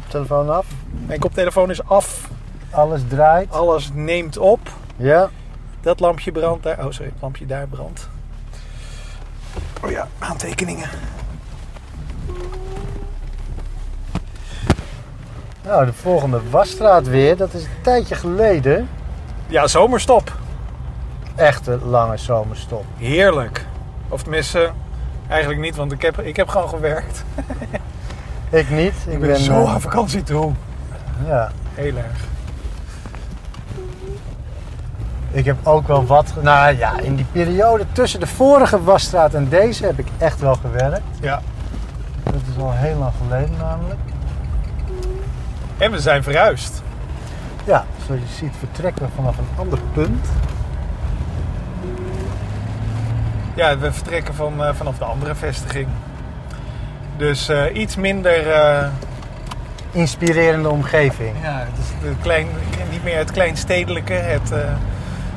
koptelefoon af. Mijn koptelefoon is af. Alles draait. Alles neemt op. Ja. Dat lampje brandt daar. Oh, sorry. Het lampje daar brandt. Oh ja, aantekeningen. Nou, de volgende wasstraat weer. Dat is een tijdje geleden. Ja, zomerstop. Echte lange zomerstop. Heerlijk. Of tenminste, eigenlijk niet, want ik heb, ik heb gewoon gewerkt. Ik niet. Ik, Ik ben, zo eh, aan vakantie toe. ja. Heel erg. Ik heb ook wel wat. Nou ja, in die periode tussen de vorige wasstraat en deze heb ik echt wel gewerkt. Ja. Dat is al heel lang geleden namelijk. En we zijn verhuisd. Ja, zoals je ziet vertrekken we vanaf een ander punt. Ja, we vertrekken van, eh, vanaf de andere vestiging. Dus eh, iets minder. eh, Inspirerende omgeving. ja, het is de klein, niet meer het kleinstedelijke, het, eh,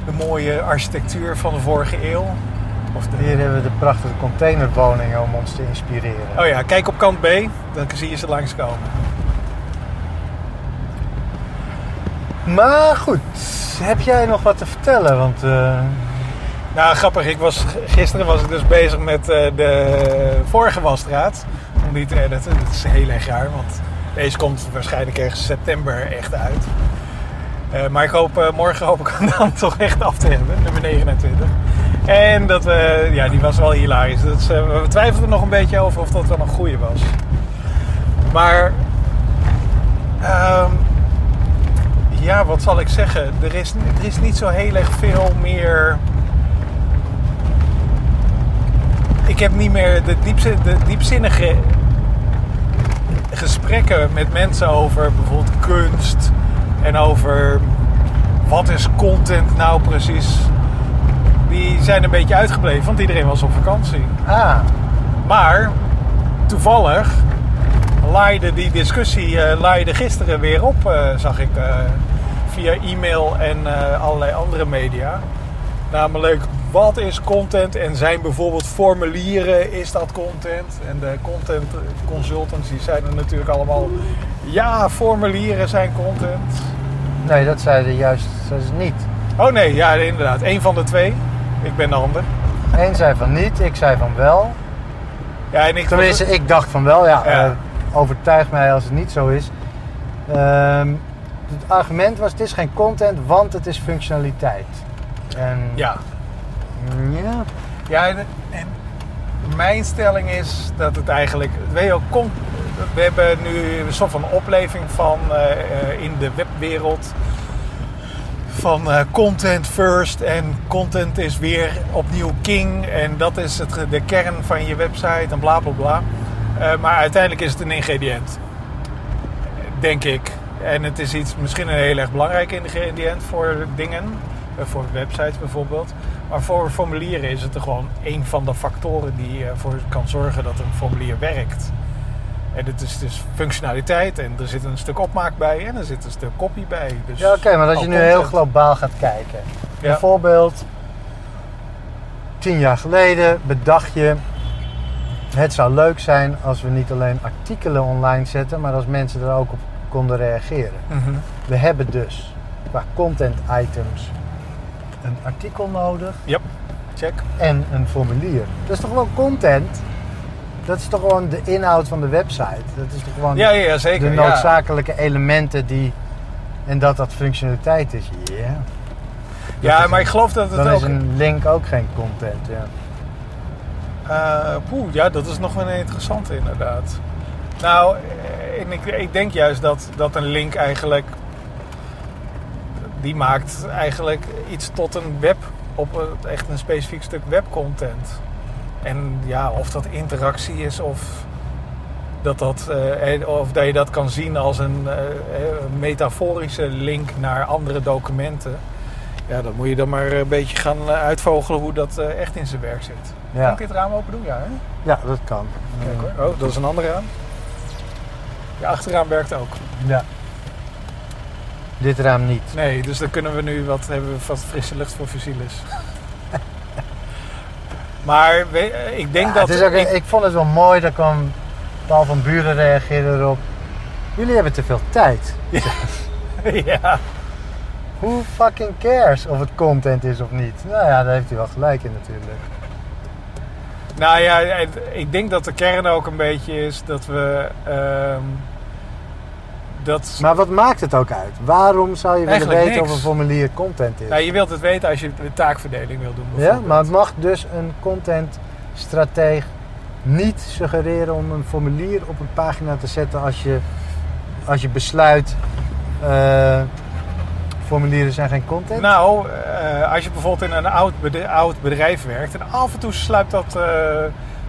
de mooie architectuur van de vorige eeuw. Of de, Hier hebben we de prachtige containerwoningen om ons te inspireren. Oh ja, kijk op kant B, dan zie je ze langskomen. Maar goed, heb jij nog wat te vertellen? Want Nou, grappig. Ik was, gisteren was ik dus bezig met de vorige wasstraat. Om die te editen. Dat is heel erg raar, want deze komt waarschijnlijk ergens september echt uit. Eh, maar ik hoop, eh, morgen hoop ik hem dan toch echt af te hebben, nummer 29. En dat, eh, ja, die was wel hilarisch. Dat is, eh, we twijfelden nog een beetje over of dat wel een goede was. Maar, ehm, ja, wat zal ik zeggen? Er is, er is niet zo heel erg veel meer ik heb niet meer de, diepzi- de diepzinnige gesprekken met mensen over bijvoorbeeld kunst en over wat is content nou precies. Die zijn een beetje uitgebleven, want iedereen was op vakantie. ah, Maar toevallig laaide die discussie eh, laaide gisteren weer op, eh, zag ik eh, via e-mail en allerlei andere media. Namelijk, wat is content en zijn bijvoorbeeld formulieren, is dat content? En de content consultants die zeiden natuurlijk allemaal, ja, formulieren zijn content. nee, dat zeiden juist zeiden ze niet. Oh nee, ja inderdaad, één van de twee. Ik ben de ander. Eén zei van niet, ik zei van wel. Ja, en ik Tenminste, ik dacht van wel, ja. Ja. eh, overtuig mij als het niet zo is. Ehm, het argument was, het is geen content, want het is functionaliteit. En Ja, ja, Ja, en, mijn stelling is dat het eigenlijk. We hebben nu een soort van opleving van eh, in de webwereld. Van eh, content first en content is weer opnieuw king. En dat is het, de kern van je website en bla bla bla. Eh, maar uiteindelijk is het een ingrediënt. Denk ik. En het is iets, misschien een heel erg belangrijk ingrediënt voor dingen. Eh, Voor websites bijvoorbeeld. Maar voor formulieren is het er gewoon een van de factoren die ervoor kan zorgen dat een formulier werkt. En het is dus functionaliteit en er zit een stuk opmaak bij en er zit een stuk copy bij. Dus ja oké, maar als je nu heel globaal gaat kijken. Ja. Bijvoorbeeld, tien jaar geleden bedacht je... Het zou leuk zijn als we niet alleen artikelen online zetten, maar als mensen er ook op konden reageren. Mhm. We hebben dus qua content items een artikel nodig Yep, check. en een formulier. Dat is toch gewoon content? Dat is toch gewoon de inhoud van de website? Dat is toch gewoon Ja, ja, ja, zeker. de ja. noodzakelijke elementen die... En dat dat functionaliteit is, ja. Ja, is maar een- ik geloof dat het Dan ook... is een link ook geen content, ja. Poeh, ja, dat is nog wel een interessante inderdaad. Nou, eh, en ik, ik denk juist dat, dat een link eigenlijk... Die maakt eigenlijk iets tot een web... Op een- echt een specifiek stuk webcontent. En ja, of dat interactie is of... Dat dat, eh, eh, of dat je dat kan zien als een eh, eh, metaforische link naar andere documenten. Ja, dan moet je dan maar een beetje gaan uitvogelen hoe dat eh, echt in zijn werk zit. Kan Ja, ik dit raam open doen? Ja, hè? ja dat kan. Kijk hoor. Oh, dat is een ander raam. Je achterraam werkt ook. Ja. Dit raam niet. Nee, dus dan kunnen we nu wat hebben we wat frisse lucht voor Fusilis. maar eh, ik denk Ja, dat het is ook, ik- ik, vond het wel mooi, daar kwam Paul van Buren reageerde erop. Jullie hebben te veel tijd. ja. Who fucking cares of het content is of niet? Nou ja, daar heeft hij wel gelijk in natuurlijk. Nou ja, ik denk dat de kern ook een beetje is dat we. ehm, dat, Maar wat maakt het ook uit? Waarom zou je willen weten of een formulier content is? nou, je wilt het weten als je de taakverdeling wil doen. ja, maar het mag dus een contentstrateeg niet suggereren om een formulier op een pagina te zetten als je, als je besluit eh, formulieren zijn geen content. Nou, eh, als je bijvoorbeeld in een oud bedrijf, oud bedrijf werkt en af en toe sluipt dat eh,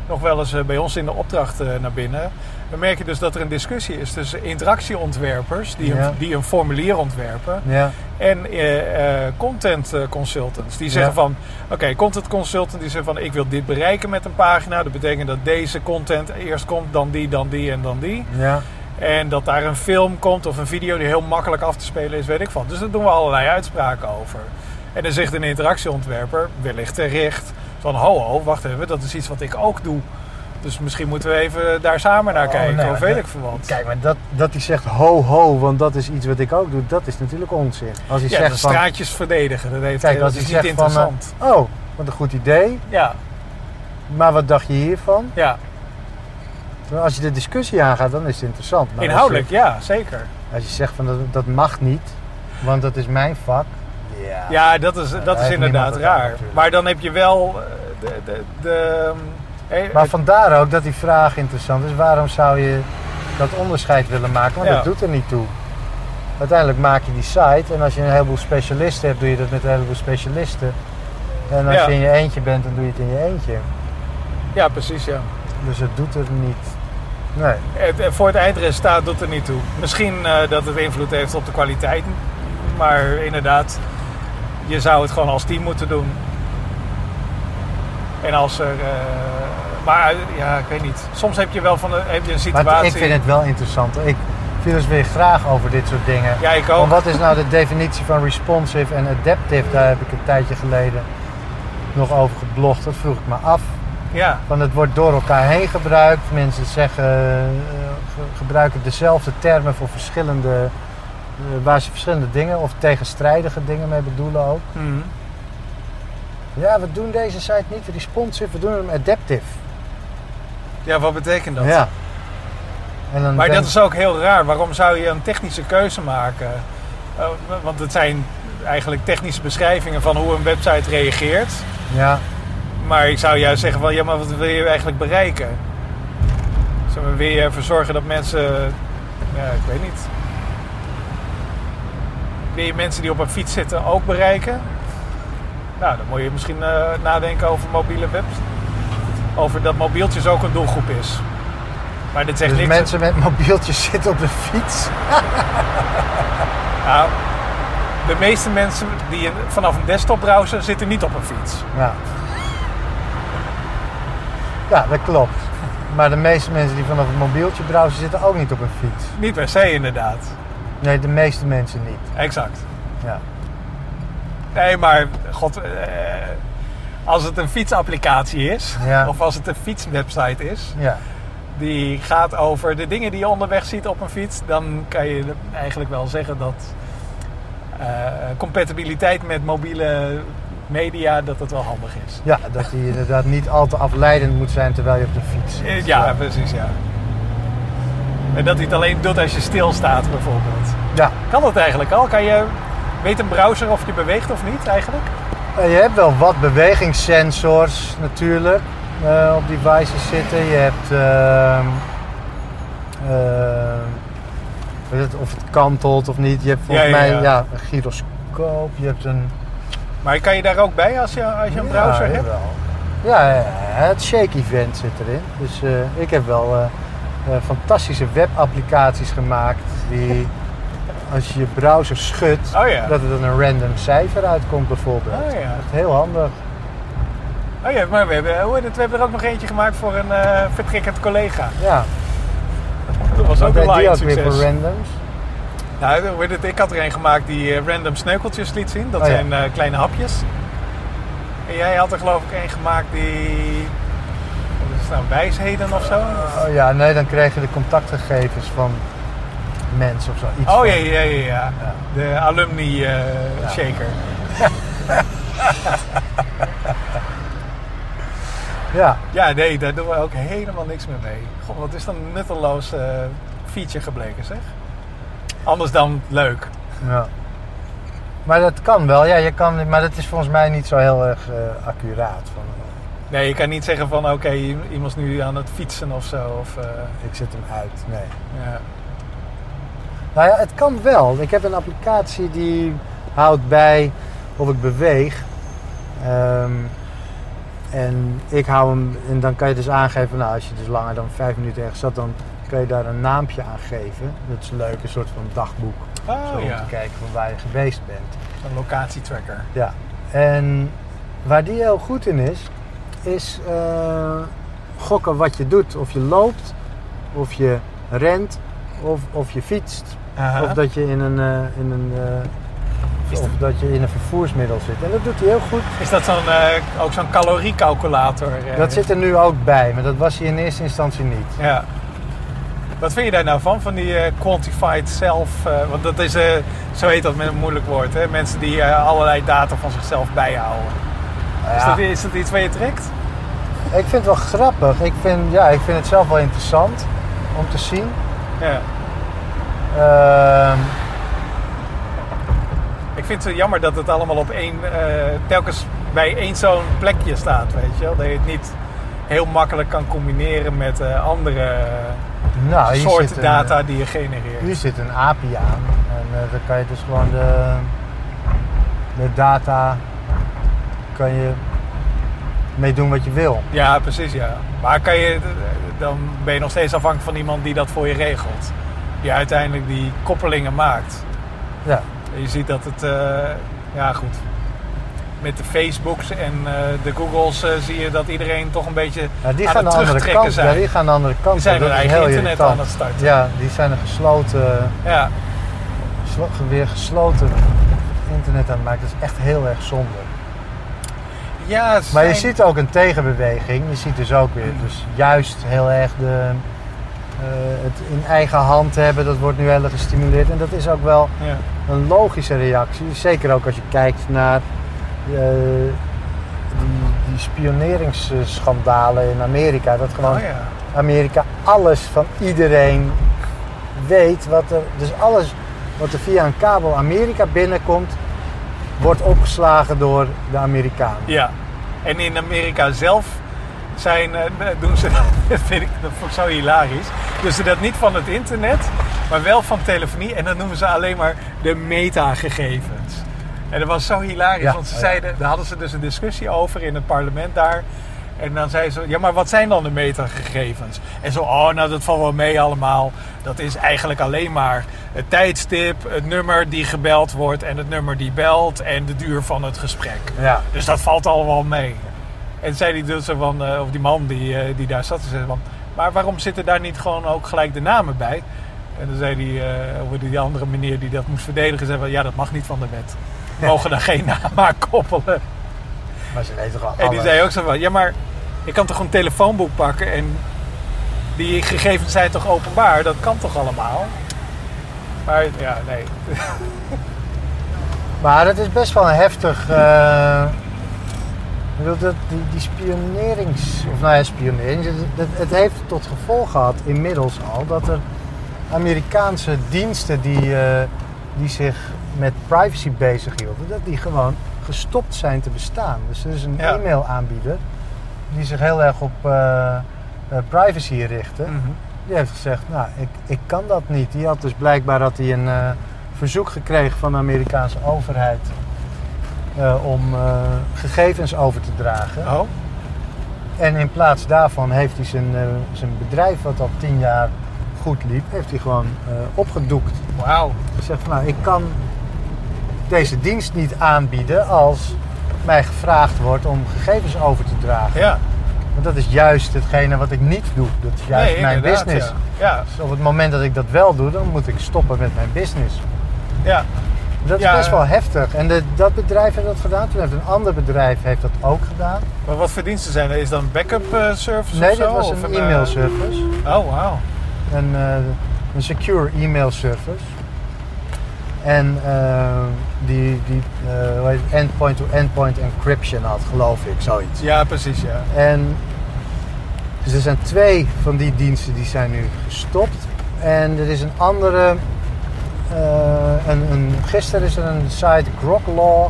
nog wel eens bij ons in de opdracht naar binnen. Dan merk je dus dat er een discussie is tussen interactieontwerpers die, Ja. een, die een formulier ontwerpen Ja, en eh, eh, content eh, consultants. Die zeggen Ja. van, oké, content consultant die zegt van ik wil dit bereiken met een pagina. Dat betekent dat deze content eerst komt, dan die, dan die en dan die. ja, En dat daar een film komt of een video die heel makkelijk af te spelen is, weet ik van. Dus daar doen we allerlei uitspraken over. En dan zegt een interactieontwerper, wellicht terecht, van ho ho, wacht even, dat is iets wat ik ook doe. Dus misschien moeten we even daar samen naar Oh, kijken, nou, of weet ik veel wat. Kijk, maar dat, dat hij zegt ho ho, want dat is iets wat ik ook doe, dat is natuurlijk onzin. Als hij ja, de zegt van, straatjes verdedigen, dat, heeft, kijk, dat is niet zegt van, eh, interessant. oh, wat een goed idee, ja, maar wat dacht je hiervan? ja, Als je de discussie aangaat, dan is het interessant. Maar als je- inhoudelijk, ja, zeker. Als je zegt van dat, dat mag niet, want dat is mijn vak. Ja. Ja, dat is, dat is inderdaad aan, raar. Maar dan heb je wel eh, de... de, de eh, Maar vandaar ook dat die vraag interessant is. Waarom zou je dat onderscheid willen maken? Want Ja. dat doet er niet toe. Uiteindelijk maak je die site en als je een heleboel specialisten hebt, doe je dat met een heleboel specialisten. En als Ja. je in je eentje bent, dan doe je het in je eentje. ja, precies, ja. Dus het doet er niet. Nee. Het, eh, voor het eindresultaat doet er niet toe. Misschien eh, dat het invloed heeft op de kwaliteit. Maar inderdaad, je zou het gewoon als team moeten doen. En als er... eh, maar ja, ik weet niet. Soms heb je wel van de, heb je een situatie... Maar ik vind het wel interessant. Ik filosofeer graag over dit soort dingen. Ja, ik ook. wat is nou de definitie van responsive en adaptive? Daar heb ik een tijdje geleden nog over geblogd. Dat vroeg ik me af. Ja, Van het wordt door elkaar heen gebruikt. Mensen zeggen, eh, ge- gebruiken dezelfde termen voor verschillende, eh, waar ze verschillende dingen of tegenstrijdige dingen mee bedoelen ook. Mhm. Ja, we doen deze site niet responsive, we doen hem adaptive. ja wat betekent dat? Ja. En dan Maar denk- dat is ook heel raar. Waarom zou je een technische keuze maken? Eh, want het zijn eigenlijk technische beschrijvingen van hoe een website reageert. Ja, Maar ik zou juist zeggen van, ja, maar wat wil je eigenlijk bereiken? Maar, wil je ervoor zorgen dat mensen, ja, ik weet niet. Wil je mensen die op een fiets zitten ook bereiken? Nou, dan moet je misschien eh, nadenken over mobiele webs. Over dat mobieltjes ook een doelgroep is. Maar dit zegt dus niks. mensen met mobieltjes zitten op de fiets. Nou, de meeste mensen die vanaf een desktop browsen zitten niet op een fiets. Ja. Ja, dat klopt. Maar de meeste mensen die vanaf een mobieltje browsen zitten ook niet op een fiets. Niet per se inderdaad. Nee, de meeste mensen niet. Exact. Ja. Nee, maar god, eh, als het een fietsapplicatie is, Ja. of als het een fietswebsite is, Ja. die gaat over de dingen die je onderweg ziet op een fiets, dan kan je eigenlijk wel zeggen dat eh, compatibiliteit met mobiele media, dat het wel handig is. Ja, dat hij inderdaad niet al te afleidend moet zijn terwijl je op de fiets zit. Eh, Ja, precies, ja. En dat hij het alleen doet als je stilstaat, bijvoorbeeld. Ja. Kan dat eigenlijk al? Kan je, weet een browser of je beweegt of niet eigenlijk? Eh, Je hebt wel wat bewegingssensors natuurlijk eh, op devices zitten. Je hebt ehm, ehm, weet het, of het kantelt of niet. Je hebt volgens Ja, ja, mij ja. een gyroscoop. Je hebt een Maar kan je daar ook bij als je, als je een browser hebt? Ja, het shake event zit erin. Dus eh, ik heb wel eh, eh, fantastische webapplicaties gemaakt die als je je browser schudt, Oh ja. dat er dan een random cijfer uitkomt bijvoorbeeld. Oh ja. Echt heel handig. Oh ja, maar we hebben, hoe heet het, we hebben er ook nog eentje gemaakt voor een eh, vertrekkend collega. Ja, Dat was ook een live ook weer voor succes. randoms? Nou, hoe het, ik had er een gemaakt die eh, random sneukeltjes liet zien. Dat Oh ja. zijn eh, kleine hapjes. En jij had er geloof ik een gemaakt die... Wat is het nou, wijsheden of zo? Oh ja, nee, dan kreeg je de contactgegevens van mens of zo. Iets Oh ja, ja, ja, ja. De alumni eh, shaker. Ja, Ja, nee, daar doen we ook helemaal niks meer mee. God, wat is dan een nutteloos eh, feature gebleken, zeg. Anders dan leuk. ja. Maar dat kan wel, ja, je kan, maar dat is volgens mij niet zo heel erg eh, accuraat. Van, Nee, je kan niet zeggen van oké, iemand is nu aan het fietsen of zo. Of, ik zet hem uit, nee. ja. Nou ja, het kan wel. Ik heb een applicatie die houdt bij of ik beweeg. Ehm, en ik hou hem, en dan kan je dus aangeven, nou, als je dus langer dan vijf minuten ergens zat, dan kan je daar een naampje aan geven. Dat is leuk, een soort van dagboek. Oh zo om te kijken van waar je geweest bent. een locatietracker. Ja. En waar die heel goed in is, is eh, gokken wat je doet. Of je loopt, of je rent, of, of je fietst. Aha. Of dat je in een, eh, in een, eh, of dat- dat je in een vervoersmiddel zit. En dat doet hij heel goed. Is dat zo'n, eh, ook zo'n caloriecalculator? Dat zit er nu ook bij, maar dat was hij in eerste instantie niet. Ja. Wat vind je daar nou van, van die quantified self? want dat is, zo heet dat met een moeilijk woord, hè? Mensen die allerlei data van zichzelf bijhouden. Nou Is, ja, dat, is dat iets waar je trekt? ik vind het wel grappig. Ik vind, ja, ik vind het zelf wel interessant om te zien. Ja. Ehm, Ik vind het jammer dat het allemaal op één, eh, telkens bij één zo'n plekje staat, weet je wel. Dat je het niet heel makkelijk kan combineren met eh, andere nou, soorten een, data die je genereert. Hier zit een API aan en eh dan kan je dus gewoon de, de data kan je mee doen wat je wil. Ja, precies, ja. Maar kan je, dan ben je nog steeds afhankelijk van iemand die dat voor je regelt. Die uiteindelijk die koppelingen maakt. Ja, En je ziet dat het, eh, ja goed, met de Facebooks en eh, de Googles eh, zie je dat iedereen toch een beetje ja die aan gaan het de andere kant. Ja, zijn. die gaan de andere kant. Die zijn hun eigen heel internet irritant. aan het starten. Ja, die zijn een gesloten, Ja, geslo- weer gesloten internet aan het maken. Dat is echt heel erg zonde. ja Maar je ziet ook een tegenbeweging. Je ziet dus ook weer, dus juist heel erg de, het in eigen hand hebben, dat wordt nu heel erg gestimuleerd. En dat is ook wel Ja. een logische reactie. Zeker ook als je kijkt naar eh, die, die spioneringsschandalen in Amerika. Dat gewoon Oh ja. Amerika alles van iedereen weet. Wat er, dus alles wat er via een kabel Amerika binnenkomt, wordt opgeslagen door de Amerikanen. Ja, en in Amerika zelf zijn, eh, doen ze dat, vind ik, dat vond ik zo hilarisch. Doen ze dat niet van het internet, maar wel van telefonie. En dan noemen ze alleen maar de metagegevens. En dat was zo hilarisch, Ja, want ze ja. zeiden, daar hadden ze dus een discussie over in het parlement daar. En dan zei ze, ja, maar wat zijn dan de metagegevens? En zo, oh, nou, dat valt wel mee allemaal. Dat is eigenlijk alleen maar het tijdstip, het nummer die gebeld wordt en het nummer die belt en de duur van het gesprek. Ja. Dus dat valt allemaal mee. En zei die dus zo van, eh, of die man die, eh, die daar zat, zei van, maar waarom zitten daar niet gewoon ook gelijk de namen bij? En dan zei die, eh, of die andere meneer die dat moest verdedigen, zei van, ja, dat mag niet van de wet. We mogen daar geen naam aan koppelen. Maar ze weten toch al En die zei ook zo van, ja, maar je kan toch een telefoonboek pakken en die gegevens zijn toch openbaar? Dat kan toch allemaal? Maar ja, nee. Maar het is best wel een heftig. Ik bedoel, dat, die, die spionerings. Of nou ja, spionering. Het, het, het heeft tot gevolg gehad inmiddels al dat er Amerikaanse diensten die, eh, die zich met privacy bezighielden, dat die gewoon gestopt zijn te bestaan. Dus er is een Ja. e-mailaanbieder die zich heel erg op eh, eh, privacy richtte. Die heeft gezegd, nou, ik, ik kan dat niet. Die had dus blijkbaar had hij een verzoek gekregen van de Amerikaanse overheid om eh, gegevens over te dragen. Oh, En in plaats daarvan heeft hij zijn, eh, zijn bedrijf, wat al tien jaar goed liep, heeft hij gewoon eh, opgedoekt. wauw. Hij zegt van, nou, ik kan deze dienst niet aanbieden als mij gevraagd wordt om gegevens over te dragen. Ja, Want dat is juist hetgene wat ik niet doe. Dat is juist nee, mijn business. Ja. Ja, Dus op het moment dat ik dat wel doe, dan moet ik stoppen met mijn business. ja. Dat is Ja, best wel heftig. En de, dat bedrijf heeft dat gedaan. Toen heeft een ander bedrijf heeft dat ook gedaan. Maar wat voor diensten zijn er? Is dat een backup eh, service Nee, of zo? dit was Of een eh, e-mailservice. Oh, wauw. En eh, een secure e-mail service. En die, die endpoint-to-endpoint encryption had, geloof ik, zoiets. Ja, precies, ja. En dus er zijn twee van die diensten die zijn nu gestopt. En er is een andere. Eh, gisteren is er een site, Grok Law,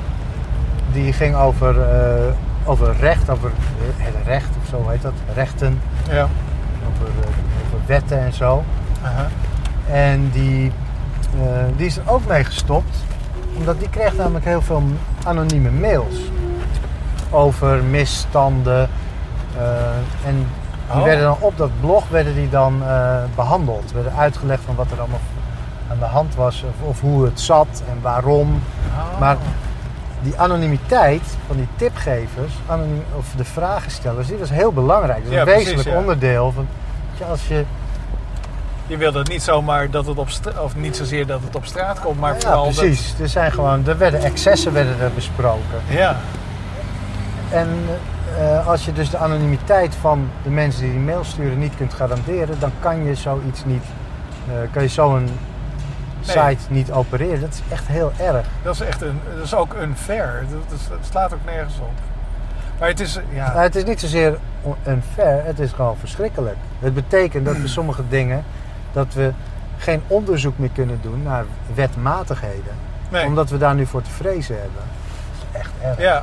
die ging over, eh, over recht, over eh, het recht of zo heet dat, rechten, Ja. over, over wetten en zo. En die, die is er ook mee gestopt, omdat die kreeg namelijk heel veel anonieme mails over misstanden. en die Oh. werden dan op dat blog werden die dan eh, behandeld. Werden uitgelegd van wat er allemaal de hand was, of, of hoe het zat en waarom. Maar die anonimiteit van die tipgevers, anoniem, of de vragenstellers, die was heel belangrijk. Dat is Ja, een precies, wezenlijk ja. onderdeel van. Als je, Je wil het niet zomaar dat het op straat, of niet zozeer dat het op straat komt, maar ja, vooral precies. Er zijn gewoon, er werden excessen werden er besproken. Ja, En eh, als je dus de anonimiteit van de mensen die die mail sturen niet kunt garanderen, dan kan je zoiets niet, eh, kan je zo'n site niet opereren. Dat is echt heel erg. dat is echt een, dat is ook unfair. Dat, dat slaat ook nergens op. Maar het is, ja, Nou, het is niet zozeer unfair, het is gewoon verschrikkelijk. Het betekent dat we sommige dingen, dat we geen onderzoek meer kunnen doen naar wetmatigheden. nee. Omdat we daar nu voor te vrezen hebben. Dat is echt erg. ja.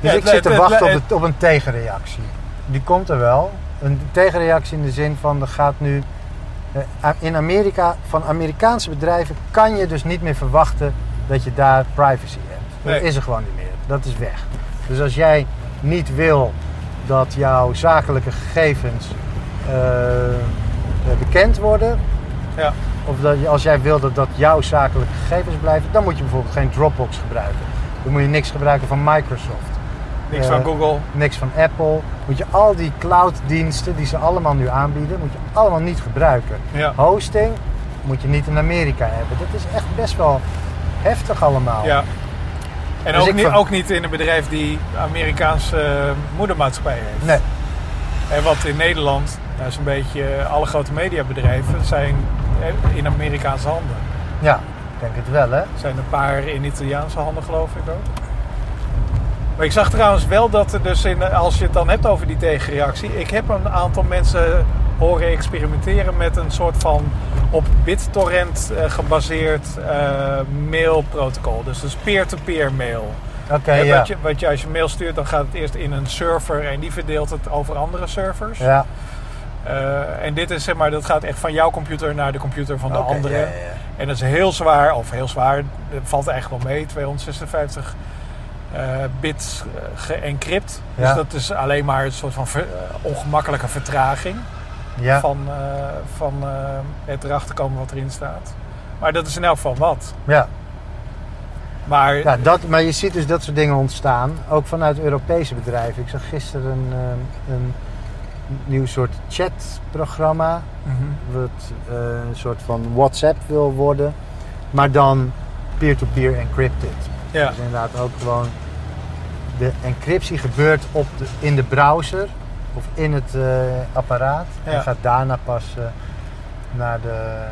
Dus Ja, ik zit te wachten op, het- op een tegenreactie. Die komt er wel. Een tegenreactie in de zin van er gaat nu. Eh, In Amerika, van Amerikaanse bedrijven kan je dus niet meer verwachten dat je daar privacy hebt. Dat is er gewoon niet meer. Dat is weg. Dus als jij niet wil dat jouw zakelijke gegevens eh, eh, bekend worden, Ja. of dat je, als jij wil dat, dat jouw zakelijke gegevens blijven, dan moet je bijvoorbeeld geen Dropbox gebruiken. Dan moet je niks gebruiken van Microsoft Niks Eh, van Google. niks van Apple. Moet je al die cloud-diensten die ze allemaal nu aanbieden, moet je allemaal niet gebruiken. Ja. Hosting moet je niet in Amerika hebben. Dat is echt best wel heftig allemaal. Ja. En Dus ook, niet, van- ook niet in een bedrijf die Amerikaanse eh, moedermaatschappij heeft. Nee, En wat in Nederland, nou is een beetje eh, alle grote mediabedrijven zijn eh, in Amerikaanse handen. ja, ik denk het wel hè. Er zijn een paar in Italiaanse handen geloof ik ook. Maar ik zag trouwens wel dat er dus, in, als je het dan hebt over die tegenreactie, ik heb een aantal mensen horen experimenteren met een soort van op BitTorrent eh, gebaseerd eh, mailprotocol. Dus dus peer-to-peer mail. Oké, ja. wat, je, wat je als je mail stuurt, dan gaat het eerst in een server en die verdeelt het over andere servers. Ja, Eh, en dit is zeg maar, dat gaat echt van jouw computer naar de computer van de andere. ja, ja, ja. En dat is heel zwaar, of heel zwaar, dat valt eigenlijk wel mee, 256 eh, bits eh, geëncrypt. Ja. Dus dat is alleen maar een soort van ver- eh, ongemakkelijke vertraging Ja, van, eh, van eh, het erachter komen wat erin staat. Maar dat is in elk geval wat. ja. Maar ja dat, maar je ziet dus dat soort dingen ontstaan, ook vanuit Europese bedrijven. Ik zag gisteren een, eh, een nieuw soort chatprogramma, Mhm. wat eh, een soort van WhatsApp wil worden, maar dan peer-to-peer encrypted. Ja, Dus inderdaad ook gewoon de encryptie gebeurt op de, in de browser of in het eh, apparaat Ja. en gaat daarna pas eh, naar de.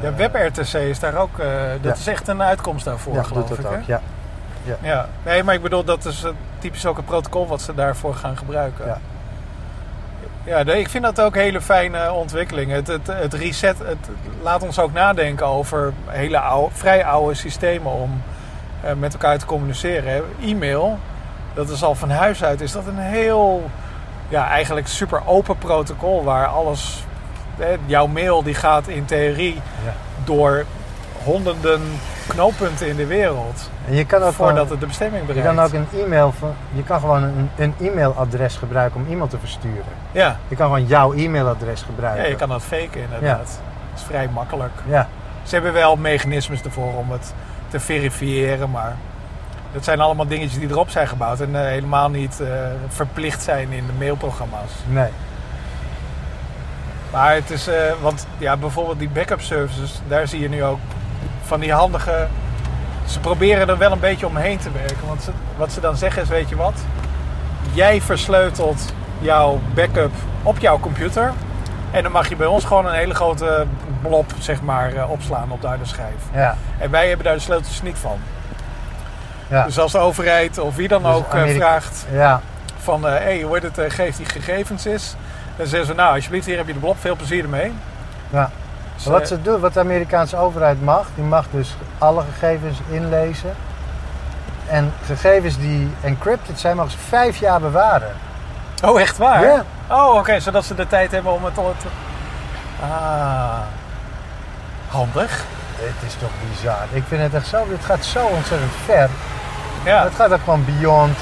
ja, eh, WebRTC is daar ook, dat Ja. is echt een uitkomst daarvoor ja, geloof doet ik. dat ook. Ja. Ja, nee, maar ik bedoel, dat is typisch ook een protocol wat ze daarvoor gaan gebruiken. Ja. Ja, nee, ik vind dat ook hele fijne ontwikkelingen. Het, het, het reset, het laat ons ook nadenken over hele oude, vrij oude systemen om met elkaar te communiceren. E-mail, dat is al van huis uit, is dat een heel, ja, eigenlijk super open protocol waar alles, hè, jouw mail die gaat in theorie Ja. door honderden knooppunten in de wereld En je kan ook voordat gewoon, het de bestemming je bereikt. kan ook een e-mail van, je kan gewoon een, een e-mailadres gebruiken om iemand te versturen. ja. Je kan gewoon jouw e-mailadres gebruiken. ja, je kan dat faken inderdaad. Dat is vrij makkelijk. Ja, Ze hebben wel mechanismes ervoor om het te verifiëren, maar dat zijn allemaal dingetjes die erop zijn gebouwd en eh, helemaal niet eh, verplicht zijn in de mailprogramma's. nee. Maar het is, eh, want ja, bijvoorbeeld die backup services, daar zie je nu ook van die handige. Ze proberen er wel een beetje omheen te werken. Want ze, wat ze dan zeggen is: weet je wat? Jij versleutelt jouw backup op jouw computer. En dan mag je bij ons gewoon een hele grote blob zeg maar, eh, opslaan op de harde schijf. Ja. En wij hebben daar de sleutels niet van. Ja. Dus als de overheid of wie dan Dus ook eh, Amerika- vraagt ja. van... hé, hey, hoe heet het, eh, geef die gegevens is. Dan zeggen ze, nou alsjeblieft, hier heb je de blob. Veel plezier ermee. Ja. Dus, Wat, eh, ze doen, wat de Amerikaanse overheid mag, die mag dus alle gegevens inlezen. En gegevens die encrypted zijn, mogen ze vijf jaar bewaren. Oh, echt waar? Ja. Oh, oké. zodat ze de tijd hebben om het... te... Ah. Handig. Het is toch bizar. Ik vind het echt zo, het gaat zo ontzettend ver. Ja. Het gaat ook gewoon beyond.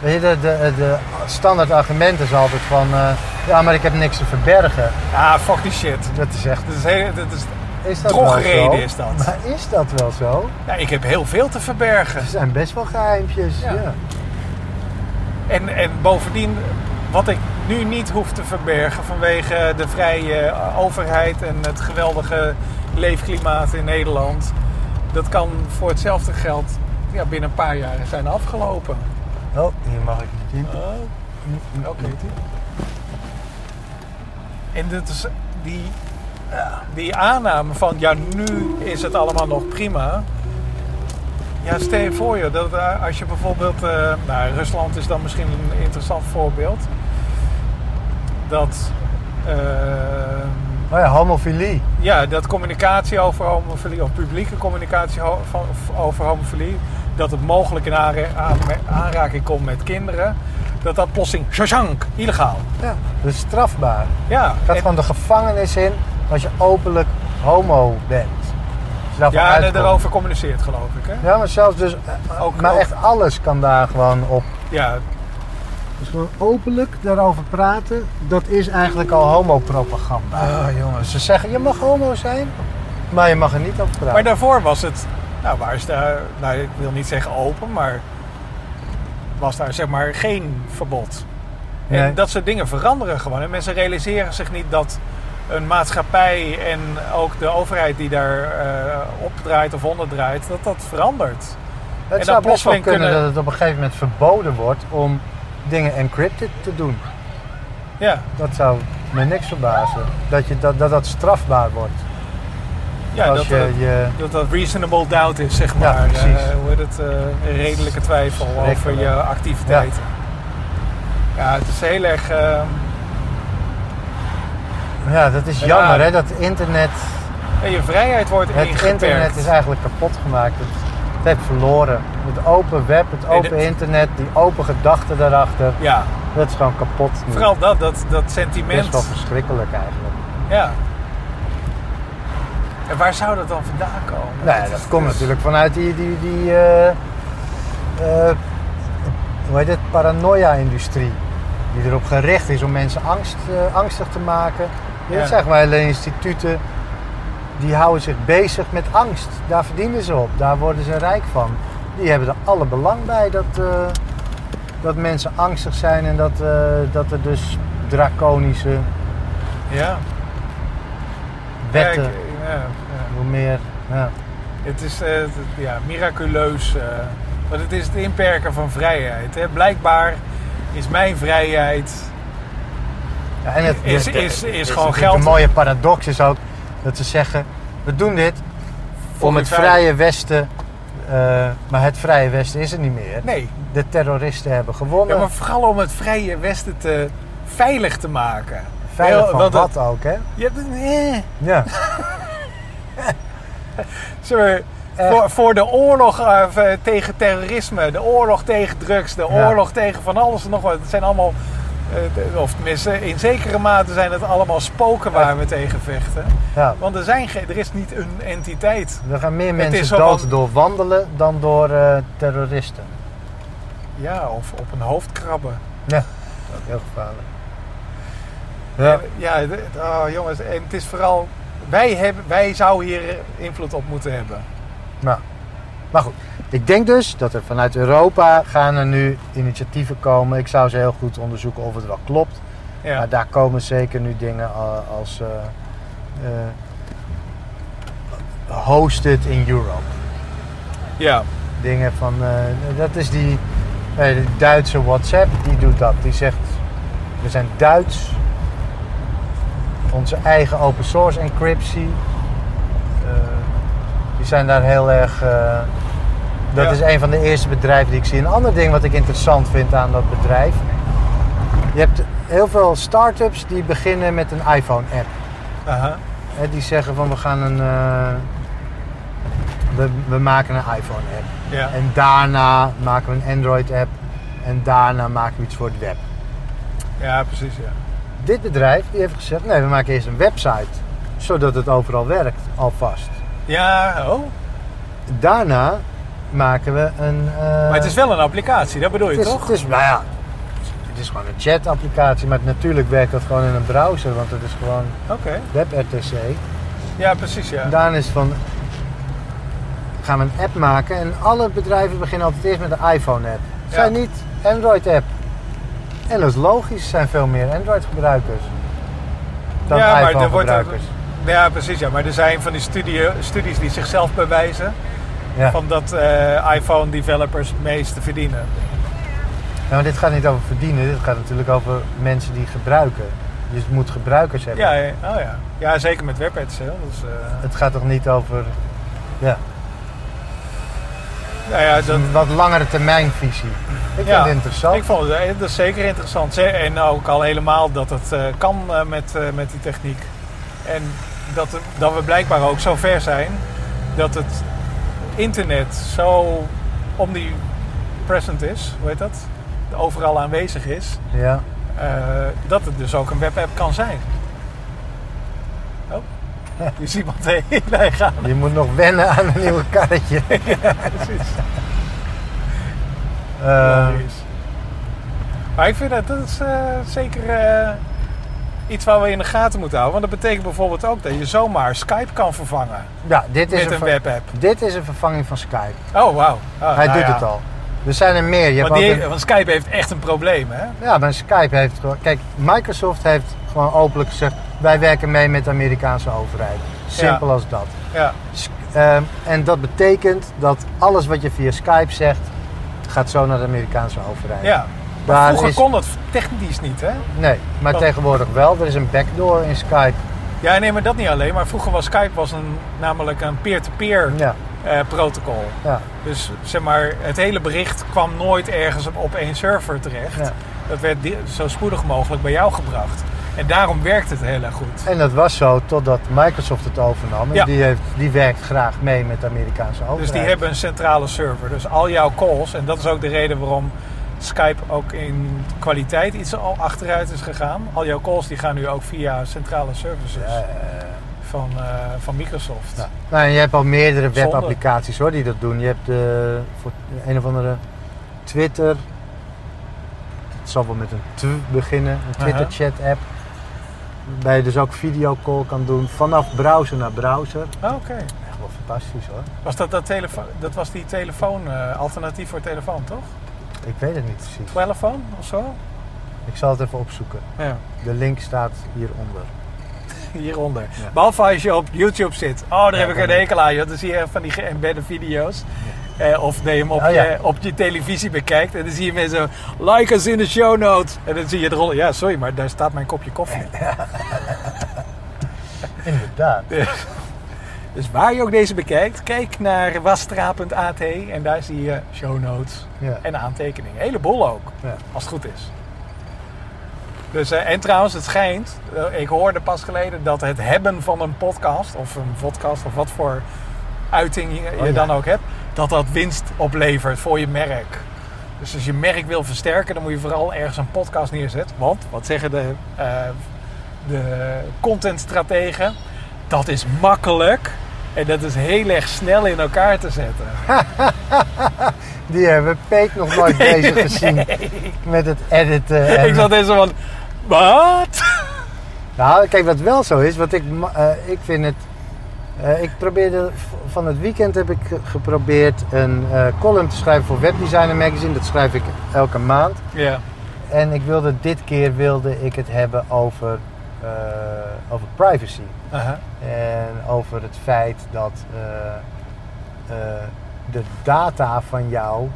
Weet je, de, de, de standaard argument is altijd van, eh, ja, maar ik heb niks te verbergen. Ah, fuck die shit. Dat is echt, Dat is, heel, dat is, is dat Drogreden is dat. Maar is dat wel zo? ja, ik heb heel veel te verbergen. Er zijn best wel geheimpjes. Ja. Ja. En, en bovendien, wat ik nu niet hoef te verbergen vanwege de vrije eh, overheid en het geweldige leefklimaat in Nederland, dat kan voor hetzelfde geld ja, binnen een paar jaar zijn afgelopen. Oh, hier mag ik niet in. Oh, oké. En dat is die, die aanname van, ja, nu is het allemaal nog prima. Ja, stel je voor je, dat eh, als je bijvoorbeeld, eh, nou, Rusland is dan misschien een interessant voorbeeld. Dat, eh, Oh ja, homofilie. ja, dat communicatie over homofilie, of publieke communicatie van, over homofilie, dat het mogelijk in aanra- aan- aanraking komt met kinderen, dat dat plotseling, shashank, illegaal. Ja. Dus strafbaar. Ja, Gaat en- gewoon de gevangenis in als je openlijk homo bent. Daarvan ja en erover communiceert geloof ik. Hè? Ja, maar zelfs dus... eh, Ook- maar ook- echt alles kan daar gewoon op. Ja, Dus gewoon openlijk daarover praten, dat is eigenlijk al homopropaganda. Ah, jongens. Ze zeggen, je mag homo zijn, maar je mag er niet over praten. Maar daarvoor was het, nou waar is daar, nou ik wil niet zeggen open, maar was daar zeg maar geen verbod. Nee. En dat soort dingen veranderen gewoon. En mensen realiseren zich niet dat een maatschappij en ook de overheid die daar eh opdraait of onderdraait, dat dat verandert. het en zou best wel kunnen kunnen- dat het op een gegeven moment verboden wordt om dingen encrypted te doen. Ja, Dat zou me niks verbazen. Dat je, dat, dat, dat strafbaar wordt. ja als dat, je, eh, je dat dat reasonable doubt is, zeg Ja, maar. precies. Eh, hoe heet het? een redelijke twijfel over je activiteiten. Ja, het is heel erg... eh, Ja, dat is Ja. jammer hè, dat internet, en je vrijheid wordt het ingeperkt. internet is eigenlijk kapot gemaakt. Het, het heeft verloren. Het open web, het Nee, open dat- internet, die open gedachten daarachter, Ja, dat is gewoon kapot. nu. vooral dat, dat, dat sentiment. wel verschrikkelijk eigenlijk. Ja. En waar zou dat dan vandaan komen? Nou ja, dat is- komt is- natuurlijk vanuit die, die, die eh, eh, hoe heet het, paranoia-industrie. Die erop gericht is om mensen angst, eh, angstig te maken. Ja. Dit zijn maar hele instituten die houden zich bezig met angst. Daar verdienen ze op, daar worden ze rijk van. Die hebben er alle belang bij dat, eh, dat mensen angstig zijn en dat, eh, dat er dus draconische Ja. wetten, Ja, ik- ja, hoe meer... Ja. Het is eh, ja, miraculeus. want het is het inperken van vrijheid. Hè. Blijkbaar is mijn vrijheid. Ja, en het Is- is- is de- gewoon geld. De mooie paradox is ook dat ze zeggen: we doen dit om het vrije Westen. eh, maar het vrije Westen is er niet meer. Nee, De terroristen hebben gewonnen. ja, maar vooral om het vrije Westen te veilig te maken. Veilig van wat ook, hè? Ja, eh. Ja. Maar, Echt. voor, voor de oorlog eh, tegen terrorisme, de oorlog tegen drugs, de Ja. oorlog tegen van alles en nog wat. Het zijn allemaal, eh, of tenminste in zekere mate zijn het allemaal spoken waar we tegen vechten. ja. Want er, zijn er is niet een entiteit. Er gaan meer mensen dood van- door wandelen dan door eh, terroristen. Ja, of op een hoofd krabben. Ja, dat is ook heel gevaarlijk. Ja. Ja, oh, jongens, en het is vooral, wij, hebben, wij zouden hier invloed op moeten hebben. Nou, maar goed. Ik denk dus dat er vanuit Europa gaan er nu initiatieven komen. Ik zou ze heel goed onderzoeken of het wel klopt. Ja. Maar daar komen zeker nu dingen als eh, eh, hosted in Europe. ja. Dingen van, eh, dat is die, Duitse WhatsApp, die doet dat. Die zegt, we zijn Duits. onze eigen open source encryptie. Die zijn daar heel erg. Dat Ja. is een van de eerste bedrijven die ik zie. Een ander ding wat ik interessant vind aan dat bedrijf. Je hebt heel veel start-ups die beginnen met een iPhone-app. Hè, die zeggen van we gaan een. eh, we, we maken een iPhone-app. Ja. En daarna maken we een Android-app. En daarna maken we iets voor het web. ja, precies. Ja. Dit bedrijf die heeft gezegd: nee, we maken eerst een website. Zodat het overal werkt, alvast. ja, oh. Daarna maken we een. eh, Maar het is wel een applicatie, dat bedoel je het is, toch? Het is, nou ja, het is gewoon een chat-applicatie. Maar natuurlijk werkt dat gewoon in een browser, want het is gewoon Oké. WebRTC. Ja, precies. Ja. Daarna is van. Gaan we een app maken en alle bedrijven beginnen altijd eerst met een iPhone-app. Het zijn niet Android-app. En dat is logisch, er zijn veel meer Android-gebruikers dan Ja, maar er wordt iPhone-gebruikers. Ja, precies. Ja. Maar er zijn van die studie, studies die zichzelf bewijzen Ja. van dat eh, iPhone-developers het meeste verdienen. Ja, maar dit gaat niet over verdienen, dit gaat natuurlijk over mensen die gebruiken. Dus het moet gebruikers hebben. Ja, ja, oh ja. ja, zeker met WebAds. Hè. Dus, eh, Het gaat toch niet over ja, nou ja, dat, een wat langere termijnvisie. Ik vind Ja, het interessant. Ik vond het eh, dat is zeker interessant. En ook al helemaal dat het eh, kan eh, met, eh, met die techniek. En dat, dat we blijkbaar ook zo ver zijn dat het internet zo omnipresent is, hoe heet dat? Overal aanwezig is. Ja. eh, dat het dus ook een webapp kan zijn. Oh, je ziet iemand heen gaan. Je moet nog wennen aan een nieuwe karretje. Precies. Eh, Precies. Maar ik vind dat, dat is eh, zeker iets waar we in de gaten moeten houden. Want dat betekent bijvoorbeeld ook dat je zomaar Skype kan vervangen ja, dit is, met een webapp. dit is een vervanging van Skype. Oh, wauw. Oh, Hij nou doet ja. het al. Er zijn er meer. Je Want, die, ook een- want Skype heeft echt een probleem, hè? Ja, maar Skype heeft gewoon... Kijk, Microsoft heeft gewoon openlijk gezegd... wij werken mee met de Amerikaanse overheid. Simpel als dat. Ja, ehm, en dat betekent dat alles wat je via Skype zegt... gaat zo naar de Amerikaanse overheid. ja. Maar vroeger is- kon dat technisch niet, hè? Nee, maar tegenwoordig wel. Er is een backdoor in Skype. Ja, nee, maar dat niet alleen. Maar vroeger was Skype was een, namelijk een peer-to-peer Ja, eh, protocol. ja. Dus zeg maar, het hele bericht kwam nooit ergens op, op één server terecht. Ja. Dat werd zo spoedig mogelijk bij jou gebracht. En daarom werkt het heel erg goed. En dat was zo totdat Microsoft het overnam. En Ja. die, heeft, die werkt graag mee met de Amerikaanse overheid. Dus die hebben een centrale server. Dus al jouw calls, en dat is ook de reden waarom Skype ook in kwaliteit iets al achteruit is gegaan. Al jouw calls die gaan nu ook via centrale services Ja, ja, ja. van, eh, van Microsoft. Ja. Nou, en je hebt al meerdere webapplicaties hoor, die dat doen. Je hebt eh, voor een of andere Twitter. Het zal wel met een t beginnen. Een Twitter Aha. chat app. Waar je dus ook videocall kan doen vanaf browser naar browser. Ah, Oké. Echt wel fantastisch hoor. Was dat, dat, telefoon, dat was die telefoon, eh, alternatief voor telefoon, toch? Ik weet het niet precies. Telefoon of zo? Ik zal het even opzoeken. Ja. De link staat hieronder. Hieronder. Ja. Behalve als je op YouTube zit. Oh, daar Ja, heb ik een hekel aan. Dan zie je van die geëmbedde video's. Eh, of je hem op, Oh, je, op je televisie bekijkt. En dan zie je mensen zo, like us in de show notes. En dan zie je eronder, ja sorry, maar daar staat mijn kopje koffie. Inderdaad. Dus waar je ook deze bekijkt, kijk naar wastra.at. En daar zie je show notes Ja. en aantekeningen. Een heleboel ook, Ja. als het goed is. Dus, eh, en trouwens, het schijnt, eh, ik hoorde pas geleden dat het hebben van een podcast, of een podcast, of wat voor uiting je, je Oh, ja. dan ook hebt, dat dat winst oplevert voor je merk. Dus als je merk wil versterken, dan moet je vooral ergens een podcast neerzetten. Want, wat zeggen de, eh de contentstrategen? Dat is makkelijk en dat is heel erg snel in elkaar te zetten. Die hebben Peek nog nooit bezig gezien met het editen. En... Ik zat eens zo van, wat? Nou, kijk, wat wel zo is, wat ik, eh, ik vind het. eh, ik probeerde van het weekend heb ik ge- geprobeerd een eh, column te schrijven voor Webdesigner Magazine. Dat schrijf ik elke maand. Ja, En ik wilde dit keer wilde ik het hebben over, over privacy. En over het feit dat eh, eh, de data van jou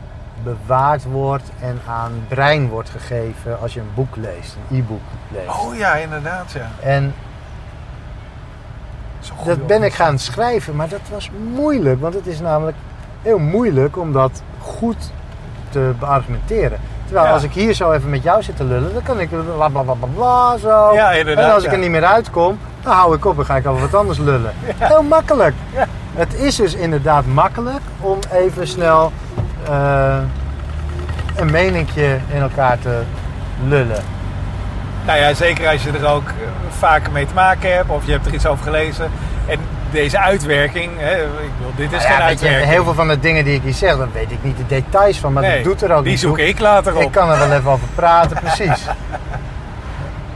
bewaard wordt en aan brein wordt gegeven als je een boek leest, een e-book leest. Oh ja, inderdaad ja. En dat ben ik gaan schrijven, maar dat was moeilijk. Want het is namelijk heel moeilijk om dat goed te beargumenteren. Terwijl Ja. als ik hier zo even met jou zit te lullen, dan kan ik bla bla bla bla bla zo. Ja, inderdaad, en als ik er niet meer uitkom, dan hou ik op en ga ik over wat anders lullen. Heel makkelijk. Ja. Het is dus inderdaad makkelijk om even snel eh, een meninkje in elkaar te lullen. Nou ja, zeker als je er ook eh, vaker mee te maken hebt of je hebt er iets over gelezen. En deze uitwerking, hè, ik bedoel, dit is Nou geen ja, je, uitwerking. heel veel van de dingen die ik hier zeg, dan weet ik niet de details van, maar Nee, dat doet er ook die niet zoek ik later op. Ik kan er wel even over praten, precies.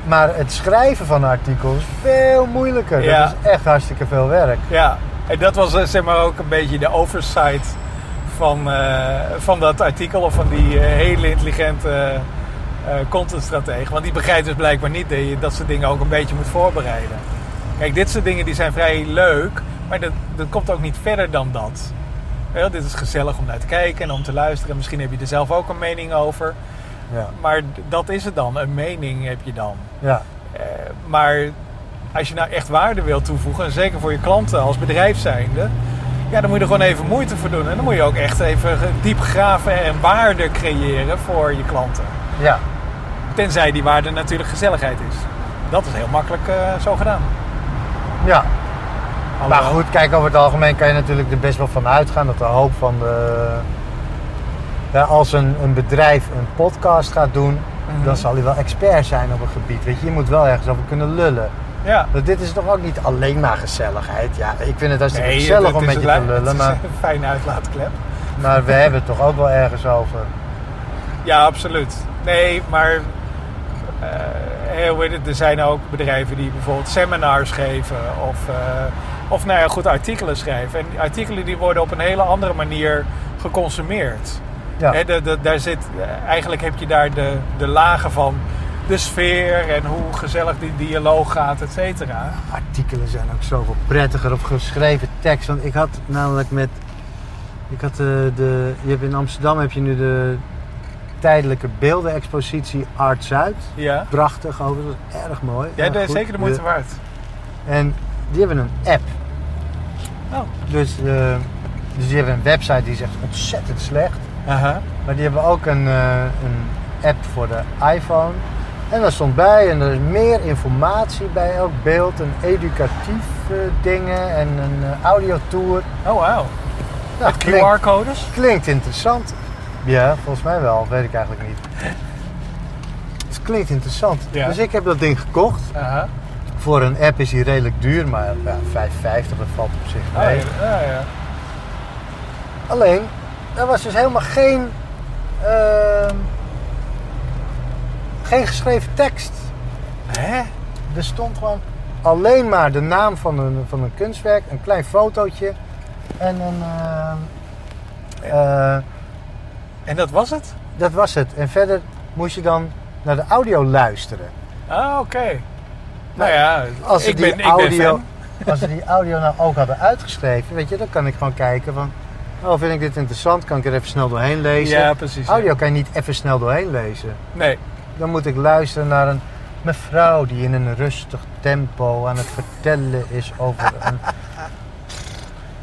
Maar het schrijven van een artikel is veel moeilijker. Ja. Dat is echt hartstikke veel werk. Ja, en dat was eh, zeg maar ook een beetje de oversight van, eh, van dat artikel of van die eh, hele intelligente contentstratege. Want die begrijpt dus blijkbaar niet dat je dat soort dingen ook een beetje moet voorbereiden. Kijk, dit soort dingen die zijn vrij leuk, maar dat, dat komt ook niet verder dan dat. Wel, dit is gezellig om naar te kijken en om te luisteren. Misschien heb je er zelf ook een mening over. Ja. Maar dat is het dan, een mening heb je dan. Ja. Eh, maar als je nou echt waarde wilt toevoegen, en zeker voor je klanten als bedrijf zijnde, ja, dan moet je er gewoon even moeite voor doen. En dan moet je ook echt even diep graven en waarde creëren voor je klanten. ja. Tenzij die waarde natuurlijk gezelligheid is. Dat is heel makkelijk eh, zo gedaan. Ja. Maar goed, kijk, over het algemeen kan je natuurlijk er best wel van uitgaan dat de hoop van de... Ja, als een, een bedrijf een podcast gaat doen, Mhm. dan zal hij wel expert zijn op een gebied. Weet je, je moet wel ergens over kunnen lullen. Ja. Want dit is toch ook niet alleen maar gezelligheid. Ja, ik vind het hartstikke Nee, gezellig het om is met je te lu- lullen, Het is maar, een fijne uitlaatklep. maar we hebben het toch ook wel ergens over. Ja, absoluut. Nee, maar eh, het, er zijn ook bedrijven die bijvoorbeeld seminars geven of, eh, of nou ja, goed artikelen schrijven. En die artikelen die worden op een hele andere manier geconsumeerd. Ja. Hè, de- de- daar zit, eh, eigenlijk heb je daar de, de lagen van de sfeer en hoe gezellig die dialoog gaat, et cetera. Artikelen zijn ook zoveel prettiger op geschreven tekst. Want ik had namelijk met. Ik had de, de. Je hebt in Amsterdam heb je nu de tijdelijke beeldenexpositie Art Zuid. Ja, Prachtig over, dat is erg mooi. ja dat is zeker de moeite waard. En die hebben een app. Oh. Dus, eh, dus die hebben een website die is echt ontzettend slecht. Maar die hebben ook een, eh, een app voor de iPhone. En daar stond bij, en er is meer informatie bij elk beeld. Een educatief eh, dingen en een eh, audiotour. Oh, wauw. Nou, QR-codes? klinkt interessant. Ja, volgens mij wel, weet ik eigenlijk niet. Het klinkt interessant. Ja. Dus ik heb dat ding gekocht. Voor een app is die redelijk duur, maar ja, 5,50 dat valt op zich mee. ja, ja, ja. Alleen, er was dus helemaal geen, ehm, geen geschreven tekst. Hè? Er stond gewoon alleen maar de naam van een, van een kunstwerk, een klein fotootje en een. eh, En dat was het? dat was het. En verder moest je dan naar de audio luisteren. Ah, oké. Nou ja, Als ik die ben, ik ben audio, als ze die audio nou ook hadden uitgeschreven, weet je, dan kan ik gewoon kijken van. Oh, vind ik dit interessant? Kan ik er even snel doorheen lezen? Ja, precies. ja. Audio kan je niet even snel doorheen lezen. Nee. Dan moet ik luisteren naar een mevrouw die in een rustig tempo aan het vertellen is over een.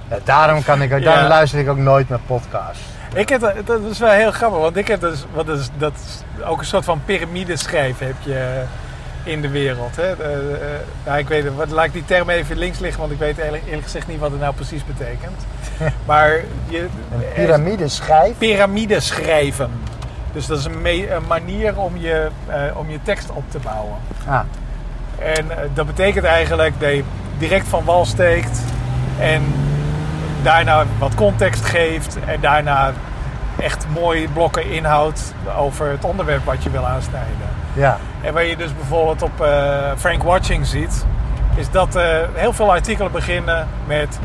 Ja, daarom, kan ik, daarom Ja. luister ik ook nooit naar podcasts. Ik heb, dat dat is wel heel grappig, want ik heb dus, wat is, dat is ook een soort van piramide schrijven heb je in de wereld. Hè? Eh, nou, ik weet wat, laat ik die term even links liggen, want ik weet eerlijk, eerlijk gezegd niet wat het nou precies betekent. Maar je, Een piramide schijf. piramide schrijven. Dus dat is een, me- een manier om je, eh, om je tekst op te bouwen. Ah, En eh, dat betekent eigenlijk dat je direct van wal steekt en daarna wat context geeft en daarna echt mooie blokken inhoud over het onderwerp wat je wil aansnijden. ja. En waar je dus bijvoorbeeld op eh, Frank Watching ziet, is dat eh, heel veel artikelen beginnen met